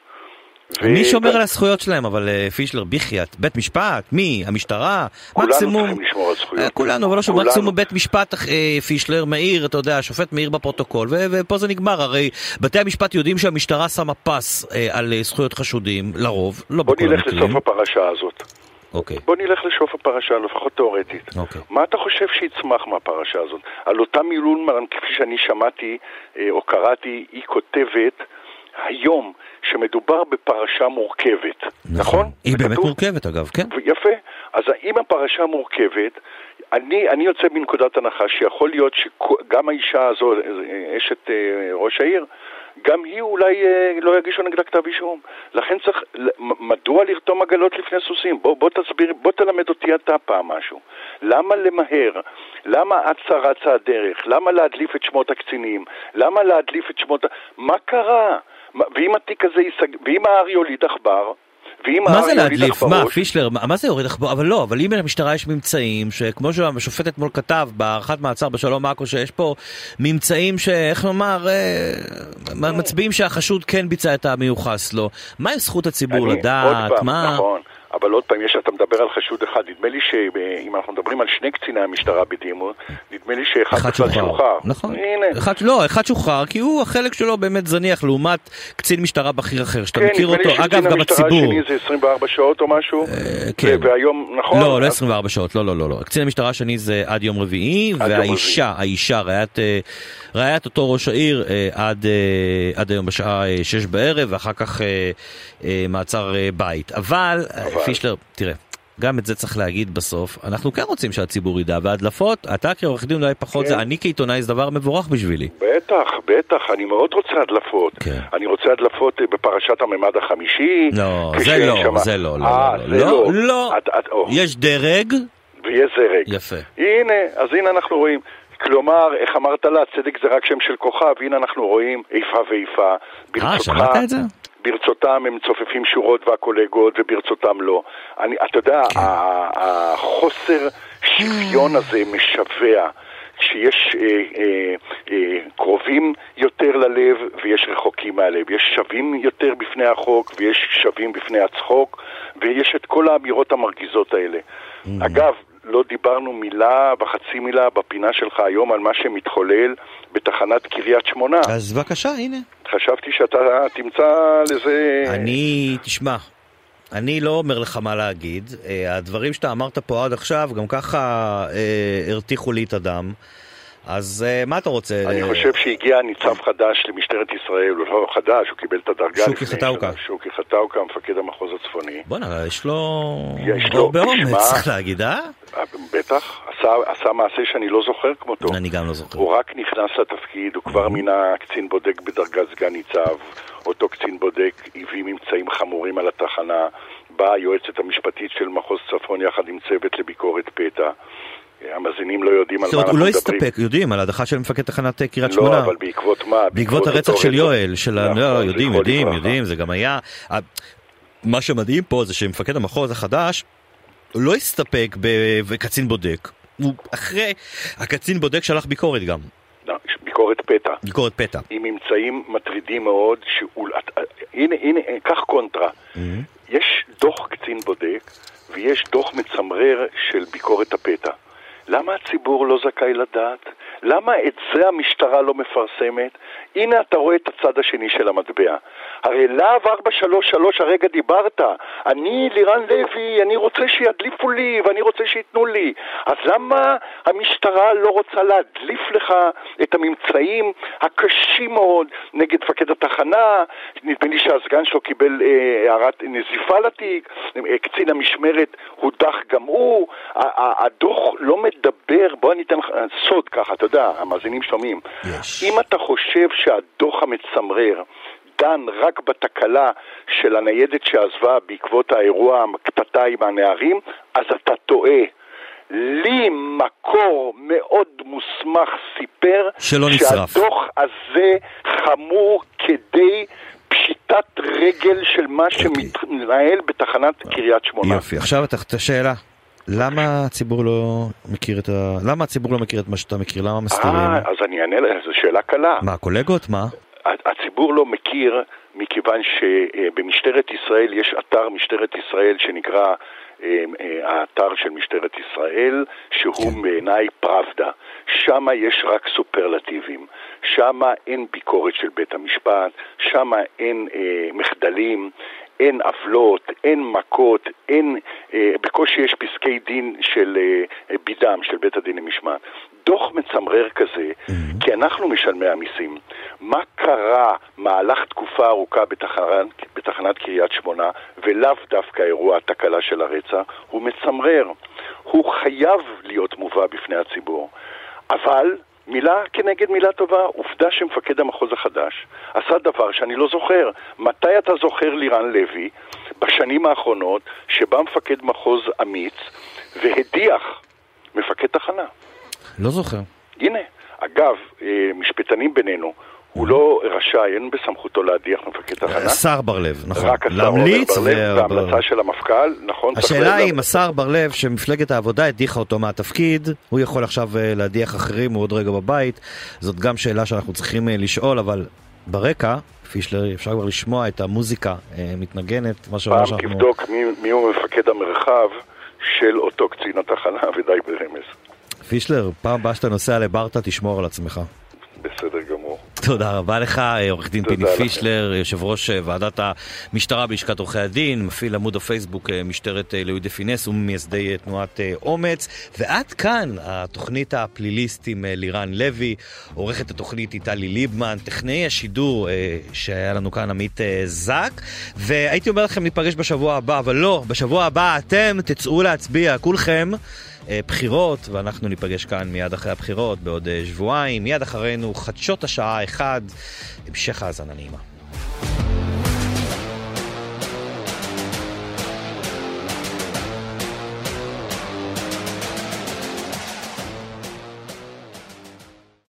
מי שומר על הזכויות שלהם, אבל אה, פישלר, בחייאת, בית משפט, מי? המשטרה? כולנו מקסימום... צריכים לשמור על זכויות. אה, כולנו, אבל לא שומר, מקסימום בית משפט, אה, פישלר, מאיר, אתה יודע, השופט מאיר בפרוטוקול, ופה זה נגמר, הרי בתי המשפט יודעים שהמשטרה שמה פס על זכויות חשודים, לרוב, לא בכל המקרים. בוא נלך לסוף הפרשה הזאת. אוקיי. בוא נלך לשוף הפרשה, לפחות תאורטית. אוקיי. מה אתה חושב שיצמח מהפרשה הזאת? על אותה מילון, כפי שאני שמעתי או קראתי, היא כותבת היום שמדובר בפרשה מורכבת, נכון? נכון? היא באמת כתוב? מורכבת אגב, כן. יפה. אז אם הפרשה מורכבת, אני, אני יוצא מנקודת הנחה שיכול להיות שגם האישה הזו, אשת אה, ראש העיר, גם היא אולי אה, לא יגישו נגדה כתב אישום. לכן צריך, מדוע לרתום עגלות לפני סוסים? בוא, בוא תסביר, בוא תלמד אותי אתה פעם משהו. למה למהר? למה אצה רצה הדרך? למה להדליף את שמות הקצינים? למה להדליף את שמות... מה קרה? ואם התיק הזה ייסגר, ואם הארי יוליד עכבר, מה זה להדליף? מה, פישלר, מה זה יוריד עכבר? אבל לא, אבל אם למשטרה יש ממצאים, שכמו שהשופט אתמול כתב בהארכת מעצר בשלום עכו, שיש פה ממצאים שאיך נאמר, אה, מצביעים שהחשוד כן ביצע את המיוחס לו, מה עם זכות הציבור לדעת? מה... נכון. אבל עוד פעם, יש, אתה מדבר על חשוד אחד, נדמה לי שאם אנחנו מדברים על שני קציני המשטרה בדימוס, נדמה לי שאחד אחד שוחרר. נכון. הנה. אחד, לא, אחד שוחרר, כי הוא, החלק שלו באמת זניח לעומת קצין משטרה בכיר אחר, שאתה כן, מכיר אותו, אגב, גם בציבור. כן, נדמה לי שקצין המשטרה השני זה 24 שעות או משהו, אה, כן. והיום, נכון? לא, לא 24 שעות, לא, לא, לא, לא. קצין המשטרה השני זה עד יום רביעי, והאישה, האישה, ראיית... אה, ראיית אותו ראש העיר אה, עד, אה, עד היום בשעה אה, שש בערב, ואחר כך מעצר בית. אבל, אבל, פישלר, תראה. גם את זה צריך להגיד בסוף, אנחנו כן רוצים שהציבור ידע, והדלפות, אתה כעורך דין אולי פחות, כן. זה אני כעיתונאי זה דבר מבורך בשבילי. בטח, בטח, אני מאוד רוצה הדלפות. כן. אני רוצה הדלפות אה, בפרשת הממד החמישי. לא, זה לא, שמה... זה לא, לא, 아, לא, לא, לא, לא, את, את, יש דרג. ויש זרק. יפה. הנה, אז הנה אנחנו רואים. כלומר, איך אמרת לה, צדק זה רק שם של כוכב, הנה אנחנו רואים איפה ואיפה. אה, שמעת את זה? ברצותם הם צופפים שורות והקולגות וברצותם לא. אני, אתה יודע, כן. החוסר שוויון הזה משווע. שיש אה, אה, אה, קרובים יותר ללב ויש רחוקים מהלב. יש שווים יותר בפני החוק ויש שווים בפני הצחוק ויש את כל האמירות המרגיזות האלה. Mm. אגב, לא דיברנו מילה וחצי מילה בפינה שלך היום על מה שמתחולל בתחנת קריית שמונה. אז בבקשה, הנה. חשבתי שאתה תמצא לזה... אני, תשמע, אני לא אומר לך מה להגיד. אה, הדברים שאתה אמרת פה עד עכשיו, גם ככה אה, הרתיחו לי את הדם. אז uh, מה אתה רוצה? אני חושב שהגיע ניצב חדש למשטרת ישראל, הוא לא חדש, הוא קיבל את הדרגה שוקי חטאוקה. שוקי חטאוקה, מפקד המחוז הצפוני. בוא'נה, יש לו הרבה אומץ, צריך להגיד, אה? בטח, עשה, עשה מעשה שאני לא זוכר כמותו. אני גם לא זוכר. הוא רק נכנס לתפקיד, הוא כבר מינה קצין בודק בדרגת סגן ניצב, אותו קצין בודק הביא ממצאים חמורים על התחנה, באה היועצת המשפטית של מחוז צפון יחד עם צוות לביקורת פתע. המאזינים לא יודעים על מה אנחנו מדברים. זאת אומרת, הוא לא הסתפק, יודעים, על הדחה של מפקד תחנת אה, קריית שמונה. לא, אבל בעקבות מה? בעקבות הרצח של יואל, של ה... נכון, לא, יודעים, יודעים, יודעים, זה גם היה... מה שמדהים פה זה שמפקד המחוז החדש לא הסתפק בקצין בודק. הוא אחרי, הקצין בודק שלח ביקורת גם. לא, ביקורת פתע. ביקורת פתע. עם ממצאים מטרידים מאוד, שהוא... הנה, הנה, קח קונטרה. Mm-hmm. יש דוח קצין בודק ויש דוח מצמרר של ביקורת הפתע. למה הציבור לא זכאי לדעת? למה את זה המשטרה לא מפרסמת? הנה אתה רואה את הצד השני של המטבע. הרי להב 433, הרגע דיברת, אני לירן לוי, אני רוצה שידליפו לי ואני רוצה שייתנו לי. אז למה המשטרה לא רוצה להדליף לך את הממצאים הקשים מאוד נגד מפקד התחנה? נדמה לי שהסגן שלו קיבל אה, הערת אה, נזיפה לתיק, אה, קצין המשמרת הודח גם הוא, הדוח לא מדבר, בוא אני אתן לך סוד ככה, אתה יודע, המאזינים שומעים. יש. אם אתה חושב שהדוח המצמרר דן רק בתקלה של הניידת שעזבה בעקבות האירוע הקטטה עם הנערים, אז אתה טועה. לי מקור מאוד מוסמך סיפר שלא נשרף. שהדוח הזה חמור כדי פשיטת רגל של מה okay. אוקיי. שמתנהל בתחנת קריית שמונה. יופי, עכשיו את השאלה. למה הציבור לא מכיר את ה... למה הציבור לא מכיר את מה שאתה מכיר? למה מסתירים? אה, אז אני אענה לך, זו שאלה קלה. מה, קולגות? מה? הציבור לא מכיר מכיוון שבמשטרת ישראל יש אתר משטרת ישראל שנקרא אה, אה, האתר של משטרת ישראל, שהוא כן. בעיניי פראבדה. שם יש רק סופרלטיבים, שם אין ביקורת של בית המשפט, שם אין אה, מחדלים, אין עוולות, אין מכות, אין, אה, בקושי יש פסקי דין של אה, בידם, של בית הדין למשמעת. דוח מצמרר כזה, mm-hmm. כי אנחנו משלמי המיסים. מה קרה מהלך תקופה ארוכה בתחנת, בתחנת קריית שמונה, ולאו דווקא אירוע התקלה של הרצח, הוא מצמרר. הוא חייב להיות מובא בפני הציבור. אבל מילה כנגד מילה טובה. עובדה שמפקד המחוז החדש עשה דבר שאני לא זוכר. מתי אתה זוכר לירן לוי, בשנים האחרונות, שבא מפקד מחוז אמיץ והדיח מפקד תחנה? לא זוכר. הנה, אגב, אה, משפטנים בינינו, הוא לא רשאי, אין בסמכותו להדיח מפקד תחנה. השר בר לב, נכון. רק השר להמליץ בר לב, בהמלצה של המפכ"ל, נכון. השאלה היא אם השר בר לב, שמפלגת העבודה הדיחה אותו מהתפקיד, הוא יכול עכשיו אה, להדיח אחרים, הוא עוד רגע בבית. זאת גם שאלה שאנחנו צריכים אה, לשאול, אבל ברקע, פישלר, אפשר כבר לשמוע את המוזיקה מתנגנת, מה שאומר שאנחנו... פעם תבדוק מי, מי הוא מפקד המרחב של אותו קצין התחנה, ודי ברמז. פישלר, פעם הבאה שאתה נוסע לברטה, תשמור על עצמך. בסדר. תודה רבה לך, עורך דין פיני פישלר, יושב ראש אה, ועדת המשטרה בלשכת עורכי הדין, מפעיל עמוד הפייסבוק אה, משטרת אה, לאוי דה פינס וממייסדי תנועת אומץ. ועד כאן התוכנית הפליליסט עם לירן לוי, עורכת התוכנית היא טלי ליבמן, טכנאי השידור שהיה לנו כאן עמית זק, והייתי אומר לכם להיפגש בשבוע הבא, אבל לא, בשבוע הבא אתם תצאו להצביע, כולכם. אה, בחירות, ואנחנו ניפגש כאן מיד אחרי הבחירות בעוד אה, שבועיים. מיד אחרינו חדשות השעה 1, המשך האזנה נעימה.